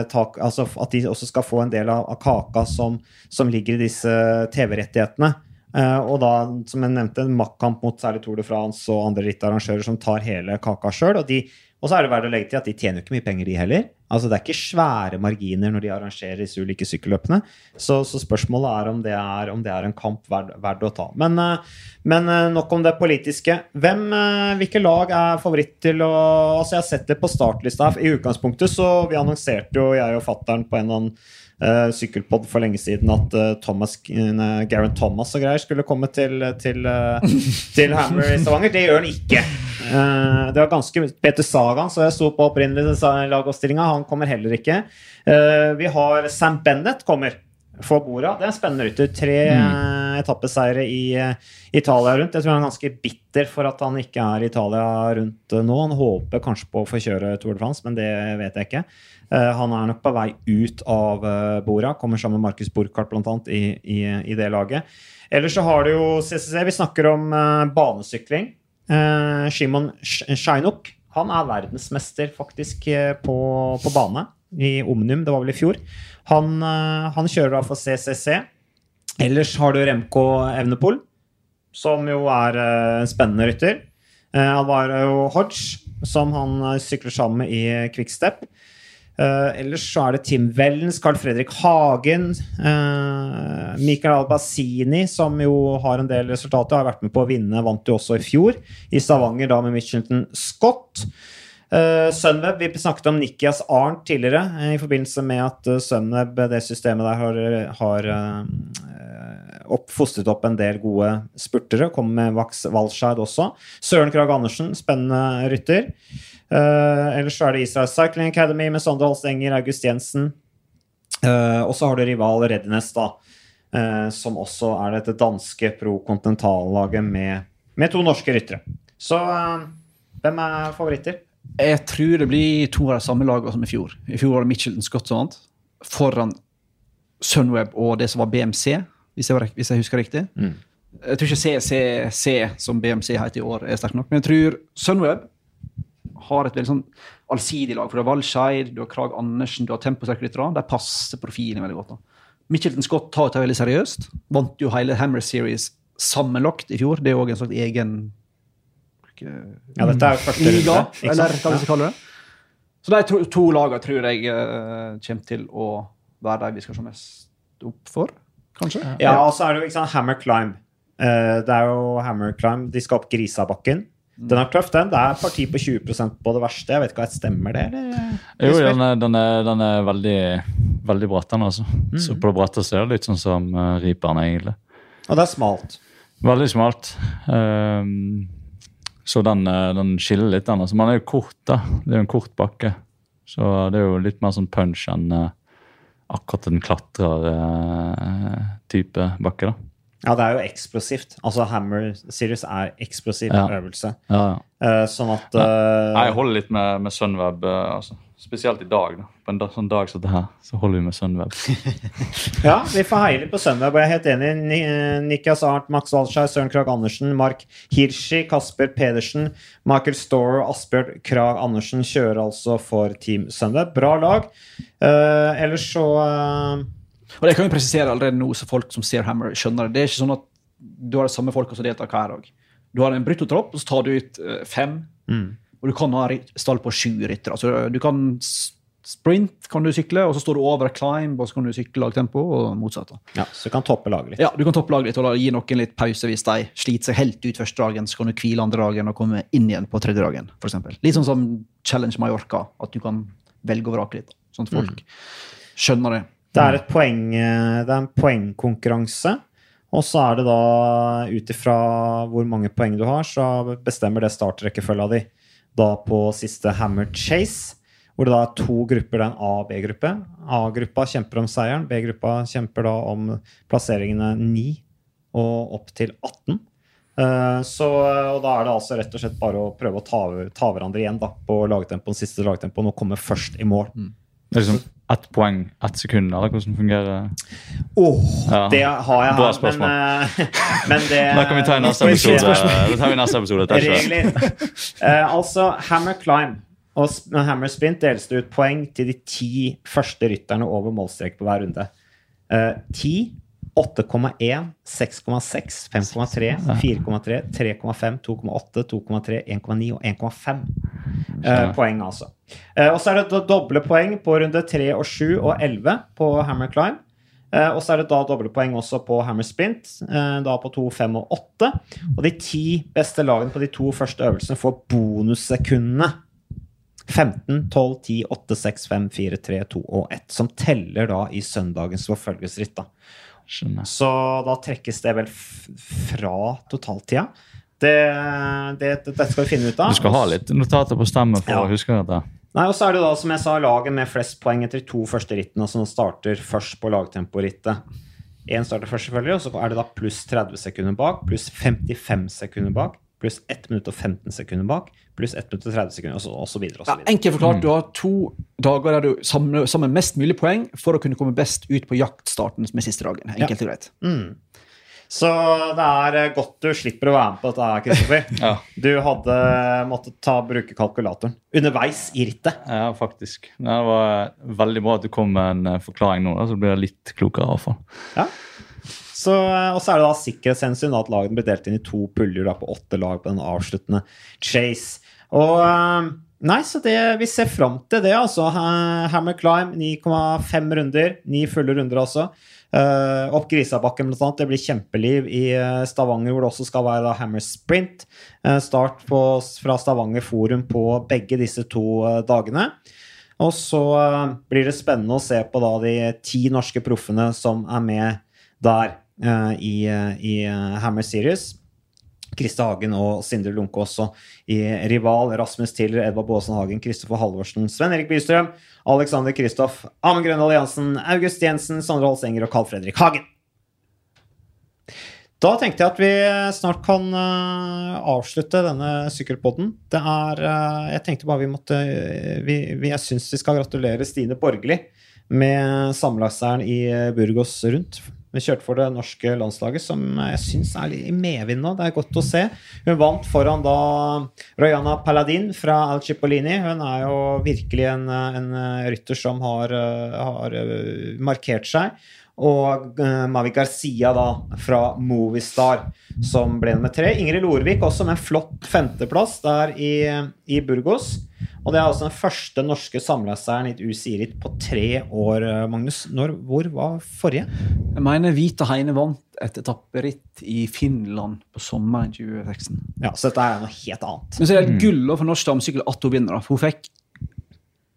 tak, altså At de også skal få en del av, av kaka som, som ligger i disse TV-rettighetene. Eh, og da, som jeg nevnte, en maktkamp mot særlig Tour de France og andre rittarrangører som tar hele kaka sjøl. Og, de- og så er det verdt å legge til at de tjener jo ikke mye penger, de heller. Altså Det er ikke svære marginer når de arrangerer disse ulike sykkelløpene. Så, så spørsmålet er om det er, om det er en kamp verd, verd å ta. Men, eh, men eh, nok om det politiske. Hvem, eh, hvilke lag er favoritt til å Altså Jeg har sett det på startlista. I utgangspunktet så vi annonserte jo jeg og fattern på en eller annen uh, sykkelpod for lenge siden at uh, Thomas, uh, Garen Thomas og greier skulle komme til, til, til Hammer i Stavanger. Det gjør han ikke. Det var ganske Peter Sagan, så jeg sto på opprinnelig lagoppstillinga. Han kommer heller ikke. Vi har Sam Bennett kommer for Bora. Det er en spennende rytter. Tre mm. etappeseiere i Italia rundt. Jeg tror han er ganske bitter for at han ikke er i Italia rundt nå. Han håper kanskje på å få kjøre Tour de France, men det vet jeg ikke. Uh, han er nok på vei ut av uh, Bora. Kommer sammen med Markus Burkhardt annet i, i, i det laget. Ellers så har du jo CCC. Vi snakker om uh, banesykling. Shimon Shainuk Han er verdensmester faktisk eh, på, på bane i Omnium. Det var vel i fjor. Han, han kjører da for CCC. Ellers har du Remco Evnepol, som jo er en spennende rytter. Han var Hodge, som han sykler sammen med i Quickstep. Uh, ellers så er det Tim Wellens, Carl Fredrik Hagen, uh, Michael Albasini, som jo har en del resultater, har vært med på å vinne, vant jo også i fjor. I Stavanger da med Mitchelton Scott. Uh, Sunweb, Vi snakket om Nikias Arnt tidligere uh, i forbindelse med at uh, Sunweb, det systemet der, har, har opp, fostret opp en del gode spurtere. Kommer med Vax Walscheid også. Søren Krag Andersen, spennende rytter. Uh, ellers så er det Israel Cycling Academy med Sondre Holstenger, August Jensen. Uh, og så har du rival Rednes, da. Uh, som også er dette danske pro-kontinentallaget med, med to norske ryttere. Så hvem er favoritter? Jeg tror det blir to av de samme lagene som i fjor. I fjor var det Mitchelton Scott og sånt. Foran Sunweb og det som var BMC, hvis jeg, var, hvis jeg husker riktig. Mm. Jeg tror ikke CCC, som BMC heter i år, er sterk nok. Men jeg tror Sunweb har et veldig sånn allsidig lag. For du har Walscheid, du har Krag Andersen, du har temposterke ryttere. De passer profilen veldig godt. da. Mitchelton Scott tar det veldig seriøst. Vant jo hele Hammer Series sammenlagt i fjor. Det er òg en slags egen Ja, dette er første liga, runde. eller hva vi skal kalle det. Så de to, to lagene tror jeg uh, kommer til å være de vi skal se mest opp for, kanskje? Ja, og så er det jo ikke sant, Hammer Climb. Uh, det er jo Hammer Climb. De skal opp Grisabakken. Den er tøff, den. Det er parti på 20 på det verste. Jeg vet ikke hva jeg stemmer det, eller? Jo, den er, den er, den er veldig, veldig bratt, den, altså. Så på det bratte er det litt sånn som uh, Reaperen, egentlig. Og det er smalt. Veldig smalt. Um, så den, eh, den skiller litt, den. Altså, man er jo kort, da. Det er jo en kort bakke. Så det er jo litt mer sånn punch enn uh, akkurat en klatrer-type bakke, da. Ja, det er jo eksplosivt. Altså, Hammer Series er eksplosiv Ja. øvelse. Ja, ja. Uh, sånn at uh, Nei, Jeg holder litt med, med Sunweb, Uh, altså. spesielt i dag. da. På en da, sånn dag som det her, så holder vi med Sunweb. Ja, vi får heie litt på Sunweb, og jeg er helt enig. Ni- Nikias Arnt, Max Walskjær, Søren Krag Andersen, Mark Hirschi, Kasper Pedersen, Michael Store og Asbjørn Krag Andersen kjører altså for Team Sunweb. Bra lag. Eh, ellers så Og det kan vi presisere allerede nå, så folk som ser Hammer, skjønner det. Det er ikke sånn at du har de samme folka som deltar hver dag. Du har en bruttotropp, og så tar du ut eh, fem. Og du kan ha stall på sju ryttere. Altså, du kan sprint kan du sykle, og så står du over climb, og så kan du sykle lagtempo, og motsatt. Ja, så du kan toppe laget litt. Ja, Du kan toppe laget litt og da gi noen litt pause hvis de sliter seg helt ut første dagen. Så kan du hvile andre dagen og komme inn igjen på tredje dagen. Eksempel. litt sånn som Challenge Mallorca, at du kan velge og vrake litt. Sånn at folk skjønner det. Det er, et poeng, eh, det er en poengkonkurranse. Og så er det da ut ifra hvor mange poeng du har, så bestemmer det startrekkefølga di da på siste Hammer Chase. Hvor det da er to grupper. Det er en A- og B-gruppe. A-gruppa kjemper om seieren. B-gruppa kjemper da om plasseringene 9 og opp til 18. Eh, Så, og da er det altså rett og slett bare å prøve å ta, ta hverandre igjen da, på lagtempoen, siste lagtempoen og komme først i mål. Det er liksom ett poeng, ett sekund, eller hvordan fungerer Åh, Ja. det har jeg Bra her, spørsmål. men, eh, men det Da kan vi ta i neste episode. Det tar vi neste episode. er. Regler. Eh, altså, Hammer Climb og Hammer Sprint deles det ut poeng til de ti første rytterne over målstrek på hver runde. Uh, 10, 8,1, 6,6, 5,3, 4,3, 3,5, 2,8, 2,3, 1,9 og 1,5 eh, poeng, altså. Eh, og så er det da doble poeng på runde 3 og 7 og 11 på Hammer Climb. Eh, og så er det da doble poeng også på Hammer Sprint, da på 2, 5 og 8. Og de ti beste lagene på de to første øvelsene får bonussekundene. 15, 12, 10, 8, 6, 5, 4, 3, 2 og 1. Som teller da i søndagens forfølgelsesritt. da. Skjønner. Så da trekkes det vel fra totaltida. Det, det, dette skal vi finne ut av. Du skal ha litt notater på stemmen for Ja. å huske dette. Nei, og så er det da, som jeg sa, laget med flest poeng etter to første rittene, som starter først på lagtemporittet. Én starter først, selvfølgelig, og så er det da pluss 30 sekunder bak, pluss 55 sekunder bak, pluss 1 minutt og 15 sekunder bak, pluss 1 minutt og 30 sekunder, og så, og så videre. Og så videre. enkelt forklart, du har to dager der du samler samler, mest mulig poeng for å kunne komme best ut på jaktstarten med siste dagen. Enkelt og greit. Så det er eh, godt du slipper å være med på dette, Kristoffer. Ja. Du hadde måttet ta, bruke kalkulatoren underveis i rittet. Ja, faktisk. Det var veldig bra at du kom med en eh, forklaring nå, da, så blir jeg litt klokere. i hvert fall. Ja. Så, eh, og så er det da sikkerhetshensyn at lagene blir delt inn i to puljer da, på åtte lag på den avsluttende chase. Og eh, Nei, så det, vi ser fram til det, altså. Hammer Climb, 9,5 runder. Ni fulle runder, altså. Uh, opp Grisabakken, blant annet. Det blir kjempeliv i Stavanger, hvor det også skal være da Hammer Sprint. Uh, start på, fra Stavanger Forum på begge disse to uh, dagene. Og så blir det spennende å se på da de ti norske proffene som er med der i, eh, i eh, Hammer Series. Kriste Hagen og Sindre Lunke også i Rival. Rasmus Tiller, Edvard Baasen Hagen, Kristoffer Halvorsen, Sven Erik Bystrøm, Alexander Kristoff, Amund Grøndal Jansen, August Jensen, Sondre Holsenger og Carl Fredrik Hagen. Da tenkte jeg at vi snart kan eh, avslutte denne sykkelpodden. Det er eh, Jeg tenkte bare vi måtte eh, vi, Jeg syns vi skal gratulere Stine Borgli med sammenlagtseieren i eh, Burgos rundt. Hun kjørte for det norske landslaget, som jeg syns er litt i medvind nå. Det er godt å se. Hun vant foran da Royana Paladin fra Al Cipollini. Hun er jo virkelig en, en rytter som har, har markert seg og uh, Mavi Garcia da, fra Movistar, som ble nummer tre. Ingrid Lorvik også med en flott femteplass der i, i Burgos. Og det er altså den første norske samleseren i et UCI-ritt på tre år, eh, Magnus. Når, hvor var forrige? Jeg mener Vita Heine vant et etapperitt i Finland på sommeren 2016. Ja, Så dette er noe helt annet. Men så er det gull for norsk damesykkel at hun vinner. Hun fikk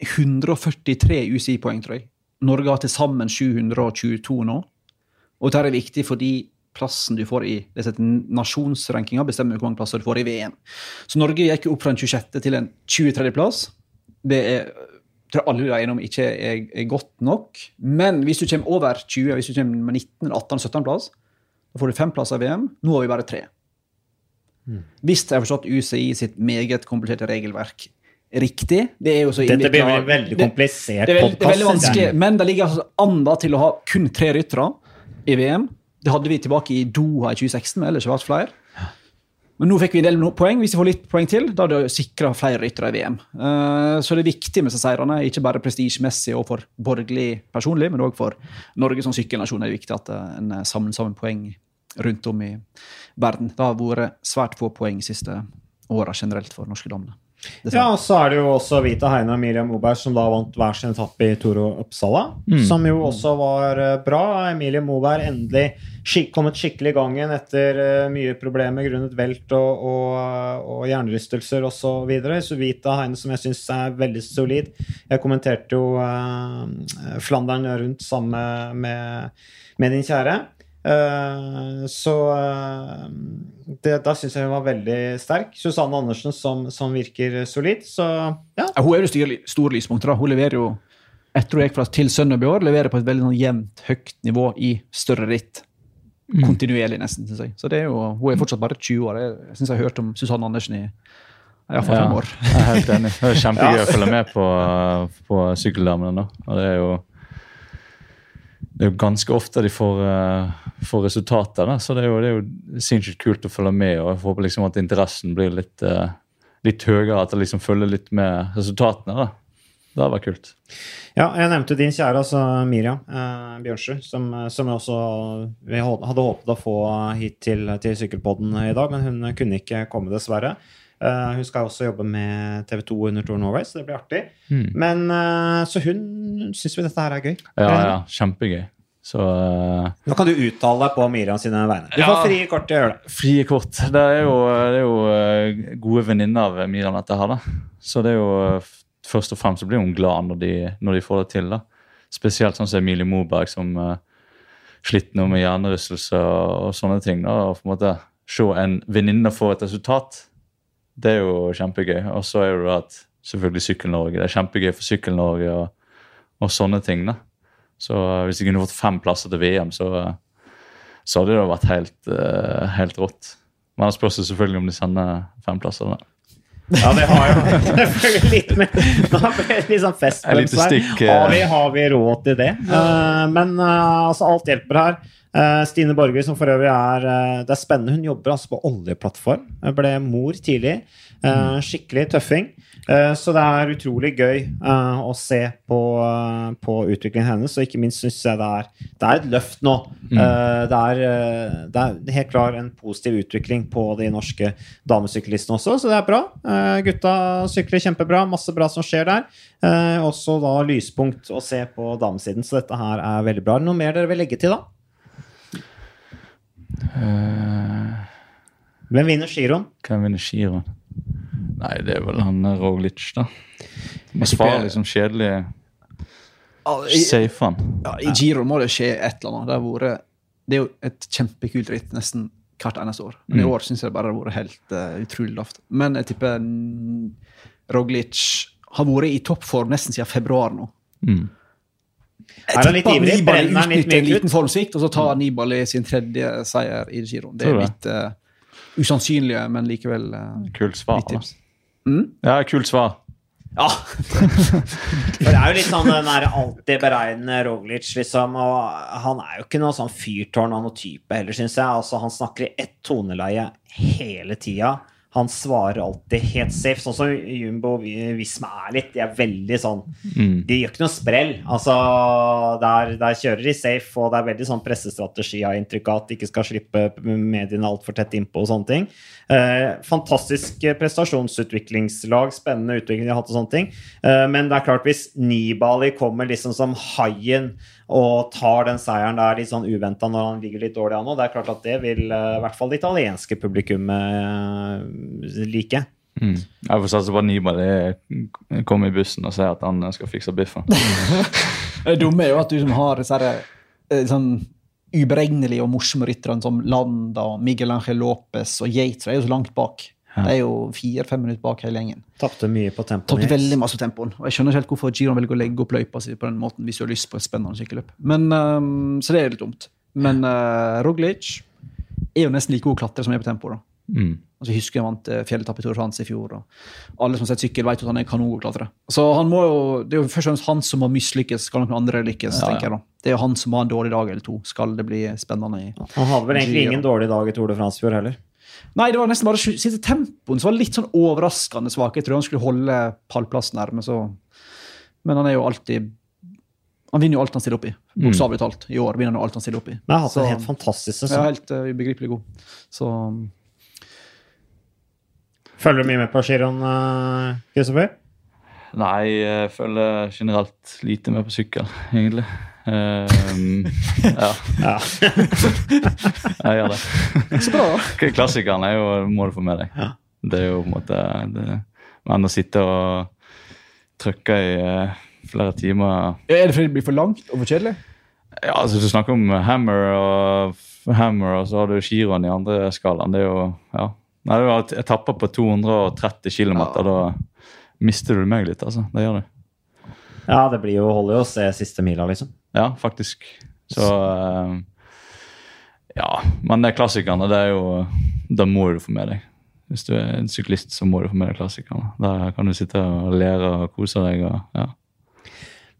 143 UCI-poeng, tror jeg. Norge har til sammen 722 nå. Og dette er viktig fordi plassen du får i nasjonsrankinga, bestemmer hvor mange plasser du får i VM. Så Norge gikk opp fra en 26. til en 23.-plass. Det er, tror jeg alle er enige om ikke er, er, godt nok. Men hvis du kommer over 20, hvis du kommer med 19, 18, 17.-plass, da får du fem plasser i VM. Nå har vi bare tre. Mm. Hvis jeg har forstått UCI sitt meget kompliserte regelverk riktig. Det er jo så Dette blir en veldig komplisert det, det, er veldig vanskelig, Men det ligger altså an til å ha kun tre ryttere i VM. Det hadde vi tilbake i Doha i 2016, men ellers har vært flere. Men nå fikk vi en del poeng. Hvis vi får litt poeng til, da hadde vi sikra flere ryttere i VM. Uh, så det er viktig med disse seirene, ikke bare prestisjemessig og for borgerlig personlig, men òg for Norge som sykkelnasjon er det viktig at eh, en samler sammen poeng rundt om i verden. Det har vært svært få poeng de siste åra generelt for norske damene. Ja, og så er det jo også Vita Heine og Miriam Moberg som da vant hver sin etappe i Toro Uppsala. Mm. Som jo også var eh, bra. Emilie Moberg endelig skik kommet skikkelig i gangen etter uh, mye problemer grunnet velt og, og, og hjernerystelser osv. Så, videre. så Vita Heine, som jeg syns er veldig solid Jeg kommenterte jo uh, Flandern rundt sammen med, med din kjære. Uh, så uh, det, da syns jeg hun var veldig sterk. Susanne Andersen som, som virker solid. Så ja. Hun er jo stor lyspunkt da Hun leverer jo etter hun gikk fra til Sønnøby år, leverer på et veldig sånn jevnt, høyt nivå i større ritt. Mm. Kontinuerlig, nesten. Synes jeg. Så det er jo, Hun er fortsatt bare 20 år. Jeg, jeg syns jeg har hørt om Susanne Andersen i iallfall ja, fem år. Jeg er helt enig. Det er kjempegøy ja. å følge med på, på sykkeldamene nå. Og det er jo det er jo ganske ofte de får, uh, får resultater. Da. Så det er, jo, det er jo sinnssykt kult å følge med. og Jeg håper liksom at interessen blir litt, uh, litt høyere. At det liksom følger litt med resultatene. da. Det hadde vært kult. Ja, jeg nevnte din kjære, altså Miriam eh, Bjørnsrud, som, som jeg også vi hadde håpet å få hit til, til Sykkelpodden i dag, men hun kunne ikke komme, dessverre. Uh, hun skal også jobbe med TV 2 under Tour Norway, så det blir artig. Mm. Men uh, Så hun syns vi dette her er gøy. Ja, ja, kjempegøy. Så uh, Nå kan du uttale deg på Miriam sine vegne. Du ja, får frie kort til å gjøre det. Frie kort. Det er jo, det er jo gode venninner av Miriam dette her, da. Så det er jo Først og fremst så blir hun glad når de, når de får det til. da. Spesielt sånn som Emilie Moberg, som slitt noe med hjernerystelse og, og sånne ting. da, og på en måte Se en venninne få et resultat det er jo kjempegøy. Og så er det jo at selvfølgelig Sykkel-Norge. Det er kjempegøy for Sykkel-Norge og, og, sånne ting. da. Så uh, hvis jeg kunne fått fem plasser til VM, så, uh, så hadde det vært helt, uh, helt rått. Men det spørs selvfølgelig om de sender fem plasser. da. Ja, det har jo litt med litt sånn festbrems her. Har, har, vi råd til det? Uh, men uh, altså, alt hjelper her. Uh, Stine Borger, som for øvrig er Det er spennende. Hun jobber altså på oljeplattform. Ble mor tidlig. skikkelig tøffing. Eh, så det er utrolig gøy å se på, på, utviklingen hennes, og ikke minst syns jeg det er, det er, et løft nå. Mm. Det, er, det, er, helt klar en positiv utvikling på de norske damesyklistene også, så det er bra. gutta sykler kjempebra, masse bra som skjer der. også da lyspunkt å se på damesiden, så dette her er veldig bra. Noe mer dere vil legge til, da? Hvem vinner giroen? Hvem vinner giroen? Nei, det er vel han eh, Roglic, da. Må svare liksom kjedelig Safe han. Ja, I giroen må det skje et eller annet. Det, vært, det er jo et kjempekult ritt nesten hvert eneste år. Men i mm. år syns jeg det bare har vært helt uh, utrolig lavt. Men jeg tipper Roglic har vært i toppform nesten siden februar nå. Mm. Jeg tipper Nibali utnytter en liten formsvikt, og så tar. Nibali sin tredje seier i giroen. Det er litt uh, usannsynlige, men likevel uh, Kult svar. Mm? Ja, kult svar. Ja. For det er jo litt sånn den der alltid beregnende Roglic, liksom. Og han er jo ikke noe sånn fyrtårn av noe type heller, syns jeg. Altså, han snakker i ett toneleie hele tida. Han svarer alltid helt safe, sånn som Jumbo Visma er litt. De er veldig sånn mm. De gjør ikke noe sprell. Altså, der, der, kjører de safe, og det er veldig sånn pressestrategi av inntrykk av at de ikke skal slippe mediene altfor tett innpå og sånne ting. Eh, fantastisk prestasjonsutviklingslag, spennende utvikling de har hatt og sånne ting. Eh, men det er klart, hvis Nibali kommer liksom som haien og tar den seieren der litt sånn uventa når han ligger litt dårlig an, nå, det er klart at det vil eh, i hvert fall det italienske publikummet like. Mm. Jeg får satse på at Nibali kommer i bussen og sier at han skal fikse biffen. det dumme er jo at du som har disse eh, sånn uberegnelige og morsomme ryttere som Landa, Miguel Angel Lopez og Yates er jo så langt bak. Ja. Det er jo fire-fem minutter bak hele gjengen. Tapte mye på tempoen. Tapte veldig masse tempoen. Og jeg skjønner ikke helt hvorfor Giron velger å legge opp løypa si på den måten hvis du har lyst på et spennende sykkelløp. Men, um, så det er litt dumt. Men uh, Roglic er jo nesten like god klatrer som er på tempo. da. Mm. Altså, jeg husker jeg vant uh, fjelletappe i Tour France i fjor. og Alle som har sett sykkel, vet at han er kanongod klatrer. Så han jo, Det er jo først og fremst han som må mislykkes, skal noen andre lykkes. Ja, tenker jeg da. Det er jo han som har en dårlig dag eller to. Skal det bli spennende i Han hadde vel egentlig ingen dårlig dag i Tour de France i fjor heller. Nei, det var nesten bare siste tempoen som var litt sånn overraskende svak. Jeg tror han skulle holde pallplassen her, men så Men han er jo alltid Han vinner jo alt han stiller opp i. Mm. Bokstavelig talt. I år vinner han jo alt han stiller opp i. Men han har hatt en helt fantastisk sesong. Ja, helt uh, ubegripelig god. Så Følger du mye med på skirenn, Kristoffer? Nei, jeg følger generelt lite med på sykkel, egentlig. Um, ja. ja. jeg gjør det. Så bra. Klassikeren er jo må du få med deg. Ja. Det er jo på en måte det, Men å sitte og trykke i uh, flere timer Er det fordi det blir for langt og for kjedelig? Ja, altså Du snakker om Hammer og Hammer, og så har du skirenn i andre skalaen. Det er jo ja. Nei, det var etapper på 230 km. Ja. Da mister du meg litt, altså. Det gjør du. Ja, det blir jo, holder jo å se siste mila, liksom. Ja, faktisk. Så uh, Ja. Men det er klassikerne, det er jo Da må du få med deg. Hvis du er en syklist, så må du få med deg klassikerne. Da kan du sitte og lære og kose deg. og ja.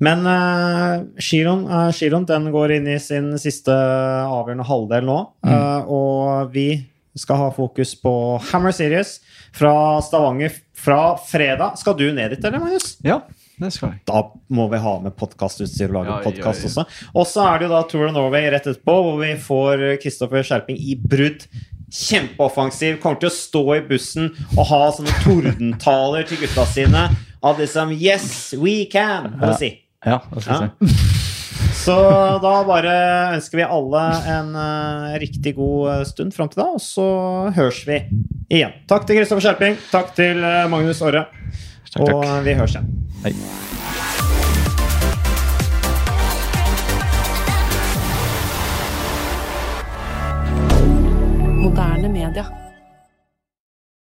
Men uh, Giron, uh, den går inn i sin siste avgjørende halvdel nå. Mm. Uh, og vi skal ha fokus på Hammer Series fra Stavanger fra fredag. Skal du ned dit, eller, Magnus? Ja, det skal jeg. Da må vi ha med podkastutstyr og lage ja, podkast ja, ja. også. Og så er det jo da Tour of Norway rett etterpå, hvor vi får Kristoffer Skjerping i brudd. Kjempeoffensiv. Kommer til å stå i bussen og ha sånne tordentaler til gutta sine av liksom Yes, we can! Må du si. Ja, det skal jeg si. Så da bare ønsker vi alle en uh, riktig god eh, stund fram til da, og så høres vi igjen. Takk til Kristoffer Skjerping. Takk til uh, Magnus Aare. Og vi høres igjen. Hei. Moderne media.